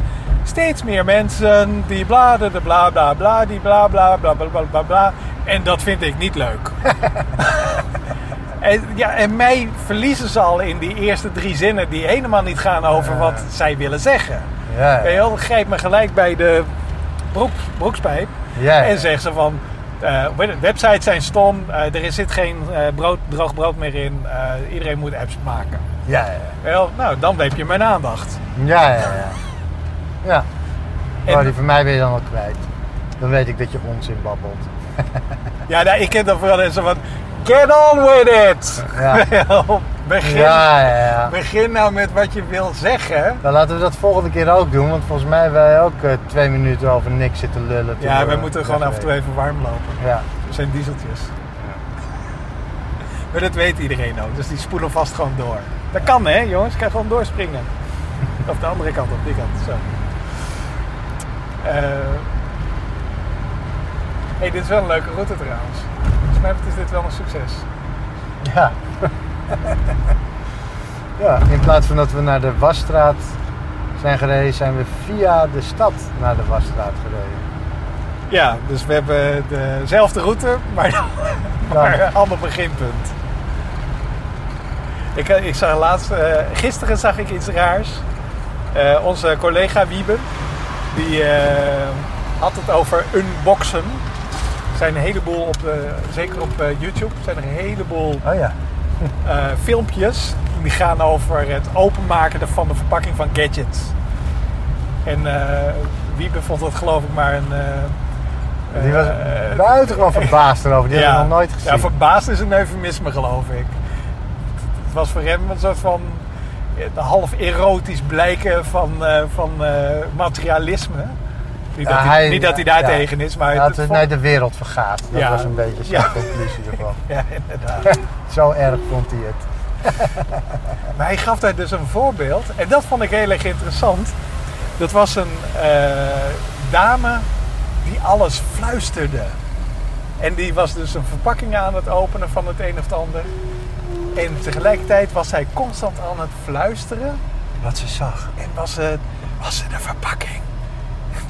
steeds meer mensen die bla de bla bla bla die bla bla bla bla bla bla bla. En dat vind ik niet leuk. en, ja, en mij verliezen ze al in die eerste drie zinnen die helemaal niet gaan over wat zij willen zeggen. Ja, Weet je wel, grijp me gelijk bij de broek, broekspijp. Ja. En zeggen ze van, eh, websites zijn stom, eh, er zit geen eh, brood, droog brood meer in, iedereen moet apps maken. Ja, ja, Wel, nou, dan heb je mijn aandacht. ja. Ja, ja, ja. En- Oh, die van mij ben je dan al kwijt. Dan weet ik dat je onzin babbelt. Ja, nou, ik ken dan vooral zo van... Get on with it! Ja. begin, Ja, ja, ja. begin nou met wat je wil zeggen. Dan laten we dat volgende keer ook doen, want volgens mij hebben wij ook eh, twee minuten over niks zitten lullen. Ja, we wij moeten gewoon af en toe even warm lopen. Ja, We zijn dieseltjes. Maar dat weet iedereen ook, dus die spoelen vast gewoon door. Dat kan hè, jongens, kan gewoon doorspringen. Of de andere kant op, die kant, zo. Eh hey, dit is wel een leuke route trouwens. Mij is dit wel een succes. ja. ja, in plaats van dat we naar de Wasstraat zijn gereden, zijn we via de stad naar de Wasstraat gereden. Ja, dus we hebben dezelfde route, maar, een ander beginpunt. Ik, ik zag laatst, eh, gisteren zag ik iets raars. Eh, onze collega Wiebe, die eh, had het over unboxen. Er zijn een heleboel op, de, zeker op eh, YouTube, zijn er een heleboel Oh ja. eh, filmpjes die gaan over het openmaken van de verpakking van gadgets. En eh Wiebe vond dat geloof ik maar een... eh, Die was eh, buitengewoon verbaasd erover. Die hebben we nog nooit gezien. ja, verbaasd is een eufemisme geloof ik. Het was voor hem een soort van eh, half erotisch blijken van, eh, van eh, materialisme. Niet, dat hij, hij- niet dat hij daar tegen is, maar Ja, het, nee, de wereld vergaat. Dat was een beetje zijn conclusie ervan. Ja, inderdaad. Zo erg vond hij het. Maar hij gaf daar dus een voorbeeld. En dat vond ik heel erg interessant. Dat was een eh, dame die alles fluisterde. En die was dus een verpakking aan het openen van het een of het ander. En tegelijkertijd was zij constant aan het fluisteren. Wat ze zag. En was het, was het een verpakking?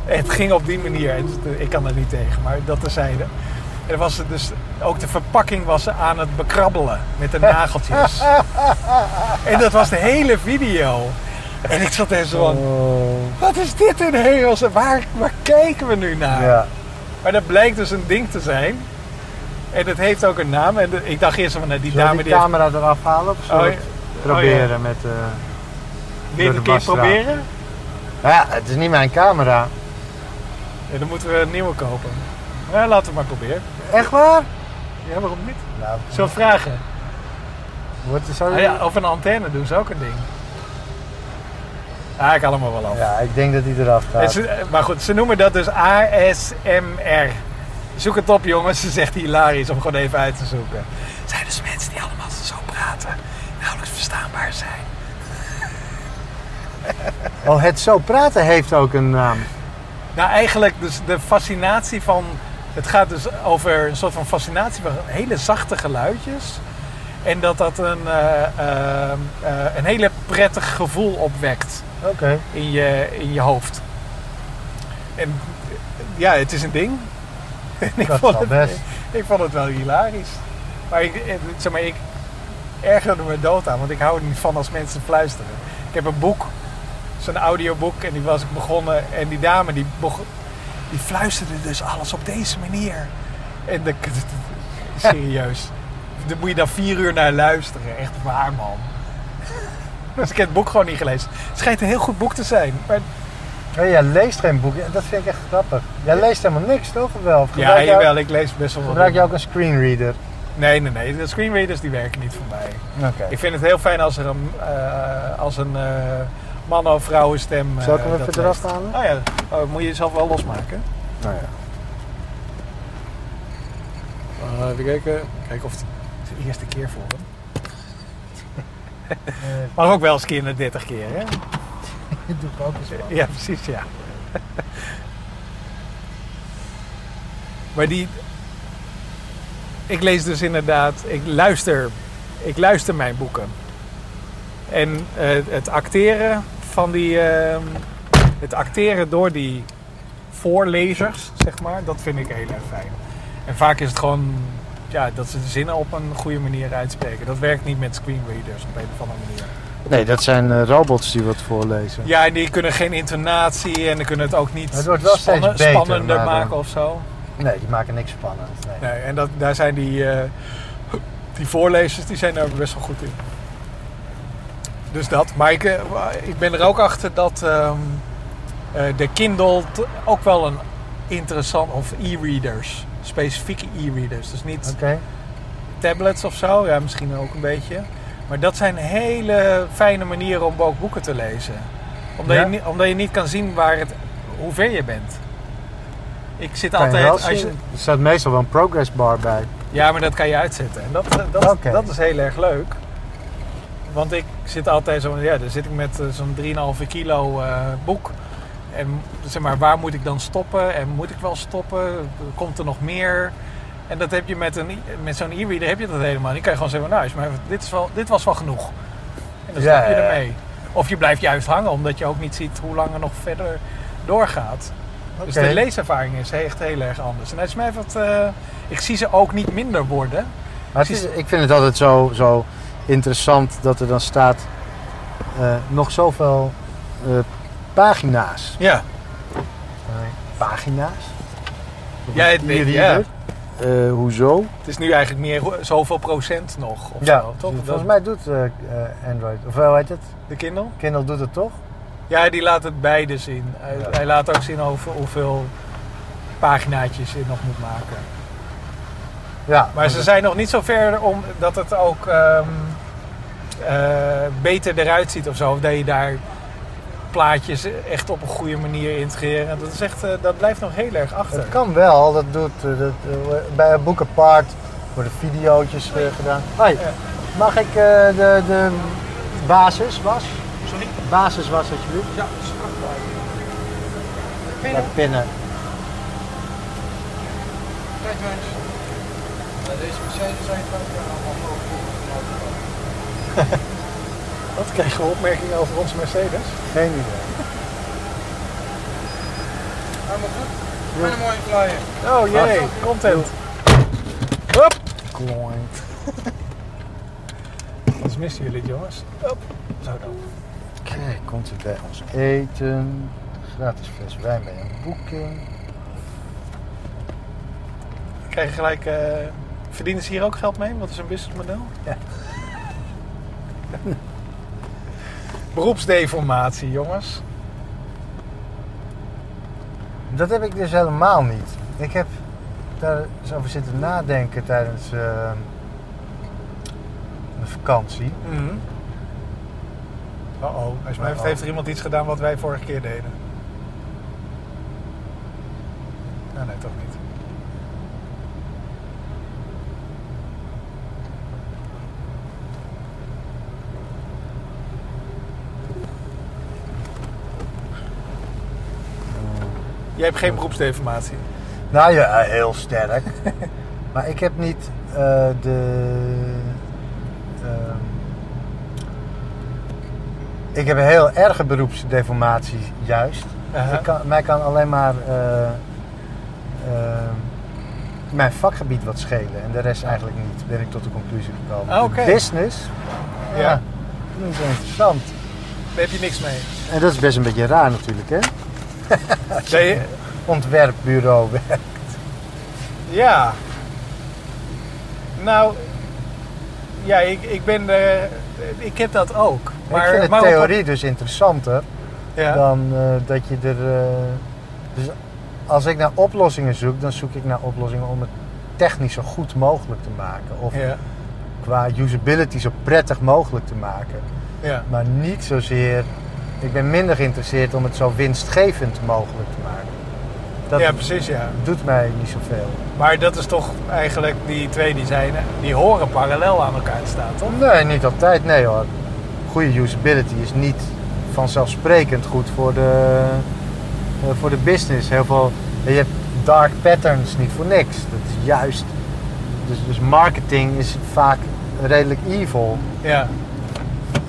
Het ging op die manier. Ik kan er niet tegen, maar dat terzijde. En was het dus, ook de verpakking was ze aan het bekrabbelen met de nageltjes. en dat was de hele video. En ik zat er zo van, Oh. wat is dit in hemels? Waar, waar kijken we nu naar? Ja. Maar dat blijkt dus een ding te zijn. En het heeft ook een naam. En ik dacht eerst van, nou, die dame die die heeft... camera eraf halen of zullen Oh, het proberen met... eh, Wil je het een keer proberen? Ja, het is niet mijn camera. Ja, dan moeten we een nieuwe kopen. Ja, laten we maar proberen. Echt waar? Ja, waarom niet? Nou, het vragen? wordt er zo... Ah ja, of een antenne doen ze ook een ding. Ah, ik haal hem er wel af. Ja, ik denk dat die eraf gaat. ze- eh, maar goed, ze noemen dat dus ASMR. Zoek het op jongens, ze zegt hilarisch om gewoon even uit te zoeken. Het zijn dus mensen die allemaal zo praten, nauwelijks verstaanbaar zijn. Oh, het zo praten heeft ook een naam. Nou, eigenlijk dus de fascinatie van... Het gaat dus over een soort van fascinatie van hele zachte geluidjes. En dat dat een, eh, eh, eh, een hele prettig gevoel opwekt in je, in je hoofd. En ja, het is een ding. Ik, Dat vond het, best. ik vond het wel hilarisch. Maar ik, zeg maar, ik ergerde me dood aan, want ik hou er niet van als mensen fluisteren. Ik heb een boek, zo'n audioboek, en die was ik begonnen. En die dame die, begon, die fluisterde dus alles op deze manier. En de, serieus. Daar moet je dan vier uur naar luisteren. Echt waar, man. Dus ik heb het boek gewoon niet gelezen. Het schijnt een heel goed boek te zijn. Maar Oh, jij leest geen boek. Dat vind ik echt grappig. Jij leest helemaal niks, toch? Of wel? Of ja, jawel, ik lees best wel wat. Gebruik je ook een screenreader? Nee, nee, nee. De screenreaders die werken niet voor mij. Oké. Ik vind het heel fijn als er een, eh, als een eh, man- of vrouwenstem. eh, Zal ik hem dat even eraf halen? Oh ja, oh, moet je jezelf wel losmaken. Nou ja. Uh, even kijken. Kijken of het, de eerste keer voor hem. Mag ook wel eens een keer naar 30 keer, hè? Dat doe ik ook eens wel. Ja, precies, ja. maar die... Ik lees dus inderdaad... Ik luister... Ik luister mijn boeken. En eh, het acteren van die... ehm, het acteren door die voorlezers, zeg maar, dat vind ik heel erg fijn. En vaak is het gewoon... Ja, dat ze de zinnen op een goede manier uitspreken. Dat werkt niet met screenreaders op een of andere manier. Nee, dat zijn eh, robots die wat voorlezen. Ja, en die kunnen geen intonatie en die kunnen het ook niet Het wordt wel steeds beter, spannender maar, eh, maken of zo. Nee, die maken niks spannend. Nee. Nee, en dat, daar zijn die, eh, die voorlezers die zijn daar best wel goed in. Dus dat. Maar ik, eh, ik ben er ook achter dat ehm, eh, de Kindle ook wel een interessant... Of e-readers. Specifieke e-readers. Dus niet tablets of zo. Ja, misschien ook een beetje. Maar dat zijn hele fijne manieren om ook boeken te lezen. Omdat, Ja? je, niet- omdat je niet kan zien waar het, hoe ver je bent. Ik zit altijd... Als je. Er staat meestal wel een progress bar bij. ja, maar dat kan je uitzetten. En dat, dat, Oké. dat is heel erg leuk. Want ik zit altijd zo... Ja, dan zit ik met eh, zo'n 3,5 kilo eh, boek. En zeg maar, waar moet ik dan stoppen? En moet ik wel stoppen? Komt er nog meer? En dat heb je met, een, met zo'n e-reader heb je dat helemaal. niet. kan je gewoon zeggen, nou, is maar dit, is wel, dit was wel genoeg. En dan Ja, stap je ja. ermee. Of je blijft juist hangen, omdat je ook niet ziet hoe lang er nog verder doorgaat. Dus de leeservaring is echt heel erg anders. En het is mij wat, eh, ik zie ze ook niet minder worden. Maar is, ik vind het altijd zo, zo interessant dat er dan staat eh, nog zoveel eh, pagina's. Ja. Eh, pagina's? Op Ja, het weet- hoezo? Het is nu eigenlijk meer zoveel procent nog. Of Ja, zo, toch? volgens Dat- mij doet Android, of hoe heet het? De Kindle? Kindle doet het toch? Ja, die laat het beide zien. Hij, Ja. hij laat ook zien over hoeveel paginaatjes je nog moet maken. Ja. Maar ze zijn nog niet zo ver om dat het ook ehm, eh, beter eruit ziet of zo. Of dat je daar plaatjes echt op een goede manier integreren. Dat, is echt, eh, dat blijft nog heel erg achter. Het kan wel, dat doet eh, dat, bij Boek Apart worden videootjes gedaan. Hoi, mag ik eh, de, de basis was? Sorry? Basis was alsjeblieft. Ja, Bij pinnen. Deze Mercedes zijn allemaal Wat krijgen we opmerkingen over onze Mercedes? Geen idee. Helemaal goed. Met een mooie flyer. Oh jee, content. Hop! Kloint. Anders missen jullie het jongens. Hop. Zo dan. Oké, komt u bij ons eten. Gratis fles wijn bij een boeking. Krijg je gelijk... eh, verdienen ze hier ook geld mee? Wat is een businessmodel? Ja. Beroepsdeformatie, jongens. Dat heb ik dus helemaal niet. Ik heb daar eens over zitten nadenken tijdens eh, een vakantie. Mhm. Uh-oh. Als mij heeft er iemand iets gedaan wat wij vorige keer deden. Nou, nee, toch niet. Jij hebt geen beroepsdeformatie. Nou ja, heel sterk. maar ik heb niet eh, de. ehm, ik heb een heel erge beroepsdeformatie, juist. Kan, mij kan alleen maar eh, ehm, mijn vakgebied wat schelen. En de rest eigenlijk niet, ben ik tot de conclusie gekomen. Ah. De Business, ja, Ja. niet zo interessant. Daar heb je niks mee. En dat is best een beetje raar natuurlijk, hè? Nee, Ontwerpbureau. Ja. Nou, ja, ik, ik ben er. Ik heb dat ook. ik vind de maar op- theorie dus interessanter. ja. dan eh, dat je er. eh, dus als ik naar oplossingen zoek, dan zoek ik naar oplossingen om het technisch zo goed mogelijk te maken. Of Ja, qua usability zo prettig mogelijk te maken. ja. Maar niet zozeer. Ik ben minder geïnteresseerd om het zo winstgevend mogelijk te maken. Dat ja, precies, ja. doet mij niet zoveel. Maar dat is toch eigenlijk die twee die zijn, die horen parallel aan elkaar te staan, toch? Nee, niet altijd. Nee hoor. Goede usability is niet vanzelfsprekend goed voor de, eh, voor de business. Heel veel, je hebt dark patterns niet voor niks. Dat is juist. Dus, dus marketing is vaak redelijk evil. Ja.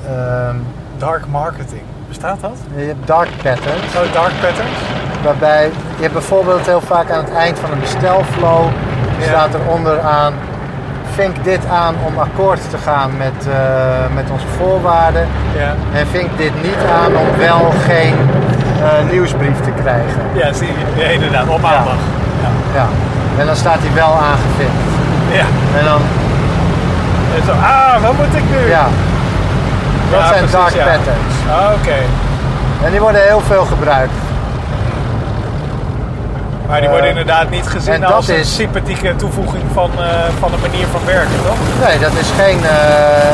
Ehm, Dark marketing. Bestaat dat? je hebt dark patterns. Oh, dark patterns? Waarbij je hebt bijvoorbeeld heel vaak aan het eind van een bestelflow Ja. staat er onderaan. Vink dit aan om akkoord te gaan met, eh, met onze voorwaarden. Ja. En vink dit niet aan om wel geen eh, nieuwsbrief te krijgen. Ja, zie je. Ja, inderdaad, op maandag. Ja. Ja. En dan staat hij wel aangevinkt. ja. En dan, En zo, ah, wat moet ik nu? ja. Dat zijn precies, dark patterns. Ah, Oké. En die worden heel veel gebruikt. Maar die Eh, worden inderdaad niet gezien en dat als een is- sympathieke toevoeging van, eh, van een manier van werken, toch? Nee, dat is geen. eh,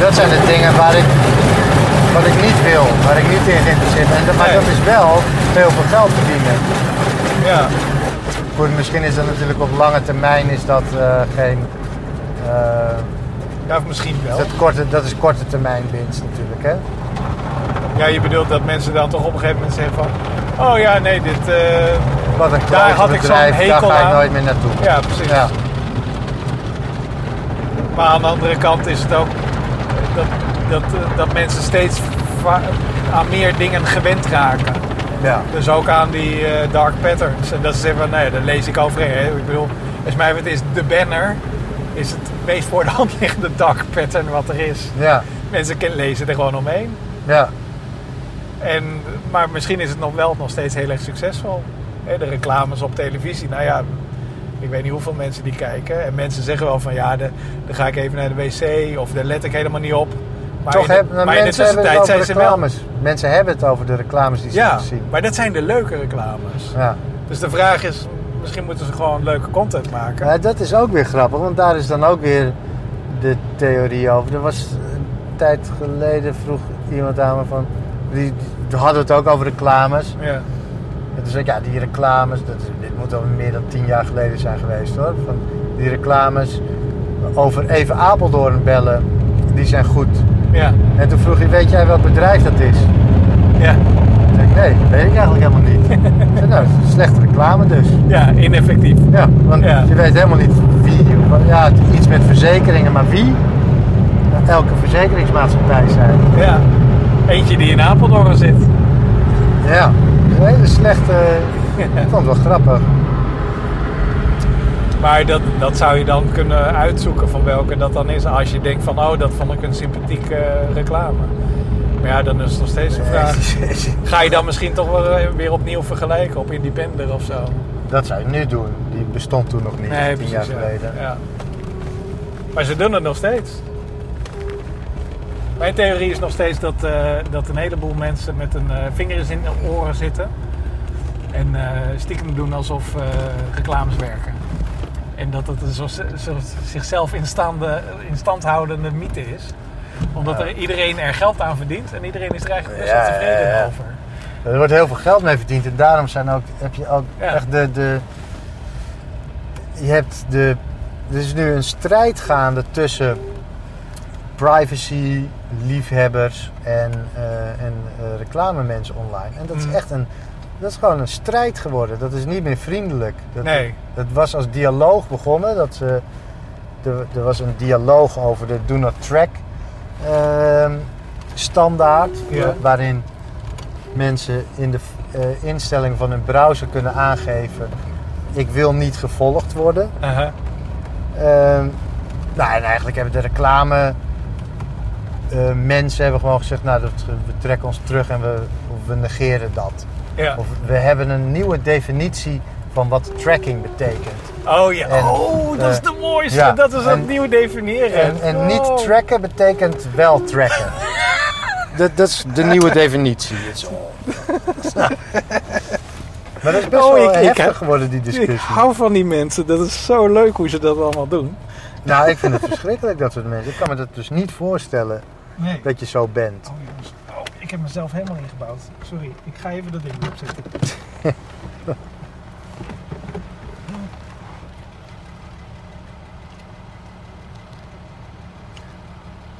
dat zijn de dingen waar ik, wat ik niet wil, waar ik niet in geïnteresseerd ben. En dat- Maar Nee. dat is wel heel veel geld verdienen. Ja. Goed, misschien is dat natuurlijk op lange termijn is dat eh, geen. eh, ja, of misschien wel. dat, korte, dat is korte termijn winst natuurlijk, hè? Ja, je bedoelt dat mensen dan toch op een gegeven moment zeggen van... Oh ja, nee, dit... eh, Wat een Daar had ik zo'n bedrijf, daar hekel ga ik nooit meer naartoe. Ja, precies. Ja. Maar aan de andere kant is het ook dat, dat, dat mensen steeds aan meer dingen gewend raken. Ja. Dus ook aan die eh, dark patterns. En dat ze zeggen van, nee, daar lees ik overheen. Hè. Ik bedoel, als mij het is de banner, is het meest voor de hand liggende dark pattern wat er is. Ja. Mensen ken- lezen er gewoon omheen. Ja. En, maar misschien is het nog wel nog steeds heel erg succesvol. De reclames op televisie, nou ja, ik weet niet hoeveel mensen die kijken. En mensen zeggen wel van ja, de, dan ga ik even naar de wc of daar let ik helemaal niet op. Maar Toch in de, hebben maar in de mensen tussentijd over zijn ze wel... reclames. Mensen hebben het over de reclames die ze Ja, zien. maar dat zijn de leuke reclames. Ja. Dus de vraag is, misschien moeten ze gewoon leuke content maken. Ja, dat is ook weer grappig, want daar is dan ook weer de theorie over. Er was een tijd geleden vroeg iemand aan me van. Die, die hadden het ook over reclames. Ja. En toen zei ik, ja, die reclames, dat, dit moet al meer dan tien jaar geleden zijn geweest hoor. Van die reclames over even Apeldoorn bellen, die zijn goed. Ja. En toen vroeg hij, weet jij welk bedrijf dat is? Ja. Toen zei ik, nee, dat weet ik eigenlijk helemaal niet. Zei, nou, slechte reclame dus. ja, ineffectief. Ja, want Ja. je weet helemaal niet wie. Ja, iets met verzekeringen, maar wie? Ja, Elke verzekeringsmaatschappij zijn. Ja. Eentje die in Apeldoorn zit. Ja, een hele slechte. Ik vond het wel grappig. Maar dat, dat zou je dan kunnen uitzoeken van welke dat dan is. Als je denkt van, oh, dat vond ik een sympathieke eh, reclame. Maar ja, dan is het nog steeds een vraag. Ga je dan misschien toch eh, weer opnieuw vergelijken op Independer of zo? Dat zou je nu doen. Die bestond toen nog niet, tien jaar ja. geleden. Ja. Maar ze doen het nog steeds. Mijn theorie is nog steeds dat, eh, dat een heleboel mensen met een eh, vinger in de oren zitten. En eh, stiekem doen alsof reclames werken. En dat het een zo zichzelf in, stand houdende mythe is. Omdat er iedereen er geld aan verdient en iedereen is er eigenlijk best Ja, wel tevreden ja, ja. over. Er wordt heel veel geld mee verdiend en daarom zijn ook, heb je ook echt de, de. Je hebt de. Er is nu een strijd gaande tussen privacy liefhebbers en, eh en eh, reclamemensen online. En dat is Mm. echt een. Dat is gewoon een strijd geworden. Dat is niet meer vriendelijk. Dat, Nee. dat was als dialoog begonnen. Dat ze, er, er was een dialoog over de Do Not Track ehm, standaard. Ja. Waarin mensen in de eh, instelling van hun browser kunnen aangeven: ik wil niet gevolgd worden. Ehm, nou, en eigenlijk hebben de reclame eh, mensen hebben gewoon gezegd: nou, dat, we trekken ons terug en we, we negeren dat. Ja. Of we hebben een nieuwe definitie van wat tracking betekent. Oh ja, En, oh, dat is eh, de mooiste. ja, dat is het en- nieuw definiëren. En, en Oh. niet tracken betekent wel tracken. dat, dat is de nieuwe definitie. Het is- maar dat is best Oh, wel ik- ik heftig heb- geworden, die Ik discussie. hou van die mensen. Dat is zo leuk hoe ze dat allemaal doen. Nou, ik vind het verschrikkelijk, dat soort mensen. Ik kan me dat dus niet voorstellen Nee. dat je zo bent. Oh, jongens. Oh, ik heb mezelf helemaal ingebouwd. Sorry, ik ga even dat ding opzetten.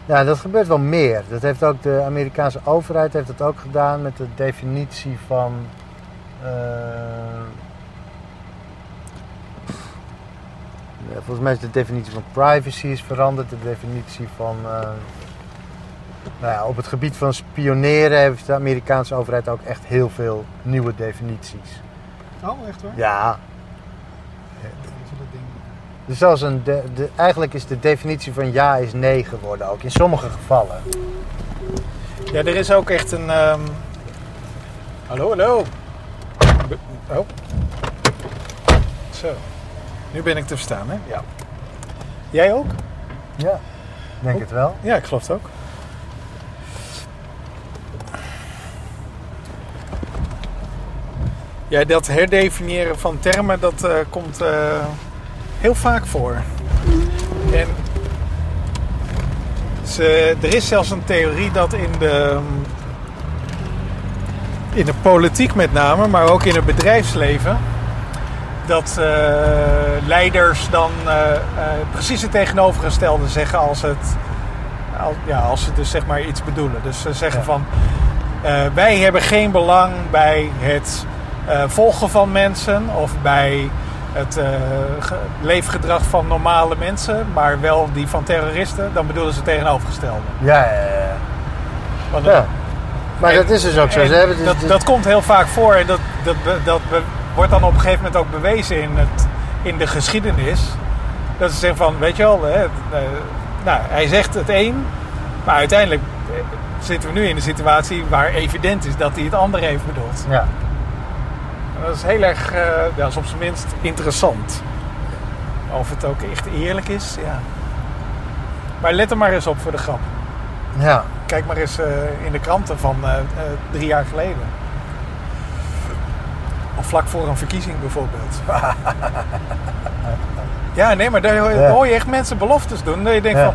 Ja, dat gebeurt wel meer. Dat heeft ook de Amerikaanse overheid heeft dat ook gedaan met de definitie van. ja, volgens mij is de definitie van privacy is veranderd. De definitie van. eh, nou ja, op het gebied van spioneren heeft de Amerikaanse overheid ook echt heel veel nieuwe definities. Oh, echt hoor? Ja, dus zelfs een de, de, eigenlijk is de definitie van ja is nee geworden ook in sommige gevallen. Ja, er is ook echt een. ehm, Hallo, hallo. Oh. Zo. Nu ben ik te verstaan, hè? Ja. Jij ook? Ja, denk het wel. Ja, ik geloof het ook. Ja, dat herdefiniëren van termen, dat eh, komt eh, heel vaak voor. En ze, er is zelfs een theorie dat in de, in de politiek met name, maar ook in het bedrijfsleven, dat eh, leiders dan precies het tegenovergestelde zeggen als, het, als, ja, als ze dus zeg maar iets bedoelen. Dus ze zeggen Ja. van wij hebben geen belang bij het volgen van mensen of bij het eh, ge- leefgedrag van normale mensen, maar wel die van terroristen, dan bedoelen ze tegenovergestelde. Ja, ja, ja. Want- ja. Maar En- dat is dus ook zo. Ze hebben dus, dat, dat komt heel vaak voor en dat, dat, dat wordt dan op een gegeven moment ook bewezen in, het, in de geschiedenis. Dat ze zeggen van, weet je wel, hè, eh, nou, hij zegt het een, maar uiteindelijk eh, zitten we nu in een situatie waar evident is dat hij het andere heeft bedoeld. ja. En dat is heel erg, eh, ja, is op zijn minst interessant. Of het ook echt eerlijk is, ja. Maar let er maar eens op voor de grap. ja. Kijk maar eens eh, in de kranten van eh, drie jaar geleden. Of vlak voor een verkiezing bijvoorbeeld. ja, nee, maar daar hoor je- Ja. hoor je echt mensen beloftes doen. Dat je denkt Ja. van,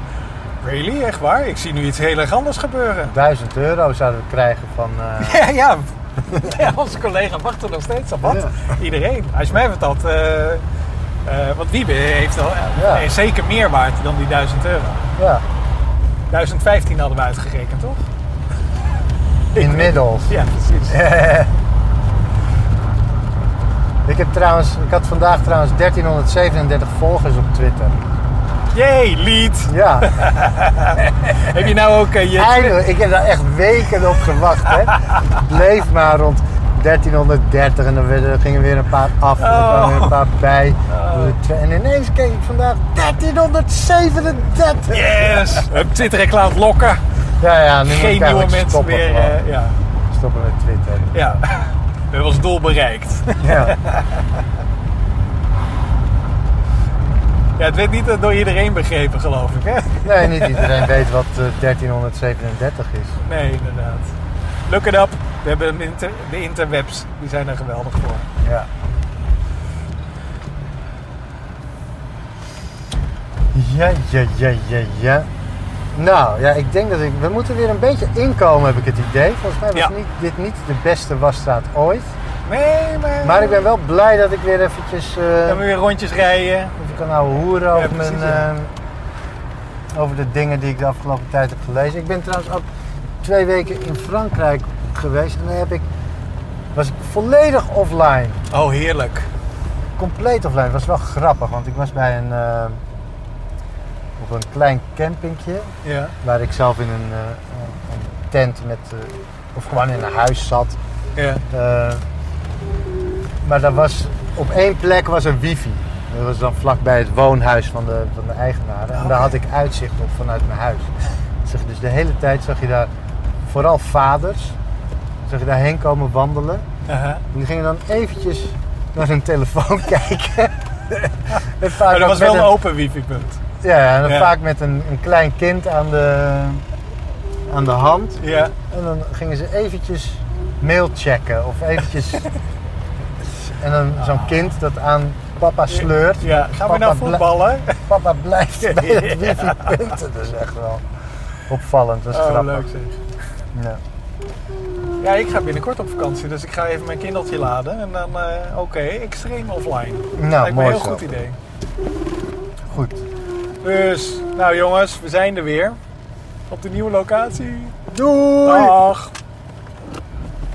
really, echt waar? Ik zie nu iets heel erg anders gebeuren. 1000 euro zouden we krijgen van. Ja, ja. ja onze collega wacht er nog steeds op. Wat? Ja. Iedereen. Als je mij vertelt, eh eh want Wiebe heeft al Ja. eh, zeker meer waard dan die 1000 euro. ja, 1015 hadden we uitgerekend, toch? inmiddels. Ja, precies. Ik heb trouwens, ik had vandaag trouwens 1337 volgers op Twitter. Jee, lead. Ja, Heb je nou ook eh, je... eindelijk. Ik heb daar echt weken op gewacht. Hè. Het bleef maar rond 1330 en dan gingen weer een paar af en er kwamen weer een paar bij. En ineens keek ik vandaag 1337. Yes! Hup, Twitter-reclame lokken. Ja, ja, nu moet ik Geen nieuwe mensen stoppen meer. eh, ja. Stoppen met Twitter. ja. We hebben ons doel bereikt. Ja. Ja, het werd niet eh, door iedereen begrepen, geloof ik. Hè? Nee, niet iedereen weet wat eh, 1337 is. Nee, inderdaad. Look it up. We hebben de, inter- de interwebs. Die zijn er geweldig voor. Ja. Ja, ja, ja, ja, ja. Nou, ja, ik denk dat ik... We moeten weer een beetje inkomen, heb ik het idee. Volgens mij was Ja. niet, dit niet de beste wasstraat ooit. Nee, maar... Maar ik ben wel blij dat ik weer eventjes... eh Dan we weer rondjes rijden. even kan ouwe hoeren over, precies, mijn, ja. eh, over de dingen die ik de afgelopen tijd heb gelezen. Ik ben trouwens ook twee weken in Frankrijk geweest. En dan heb ik, was ik volledig offline. Oh, heerlijk. compleet offline. Het was wel grappig, want ik was bij een, eh, op een klein campingje. Ja. Waar ik zelf in een, eh, een- tent met, eh, of gewoon in een huis zat. Ja. Eh, maar daar was, op één plek was er wifi. Dat was dan vlakbij het woonhuis van de, van de eigenaren. En daar had ik uitzicht op vanuit mijn huis. Dus de hele tijd zag je daar, vooral vaders, zag je daarheen komen wandelen. En die gingen dan eventjes naar hun telefoon kijken. en vaak Maar dat was wel een open wifi-punt. Ja, ja, en dan Ja. vaak met een, een klein kind aan de, aan de hand. Ja. En dan gingen ze eventjes mail checken of eventjes... en dan zo'n kind dat aan papa sleurt. Ja. Gaan we nou voetballen? Papa blijft bij het wifi-punt. Dat is echt wel opvallend, dat is Oh, grappig. leuk zeg. Ja. Ja, ik ga binnenkort op vakantie, dus ik ga even mijn kindertje laden. En dan, eh, oké, extreem offline. Nou, Lijkt me mooi een heel zo. goed idee. Goed. Dus, nou jongens, we zijn er weer. Op de nieuwe locatie. Doei! Dag!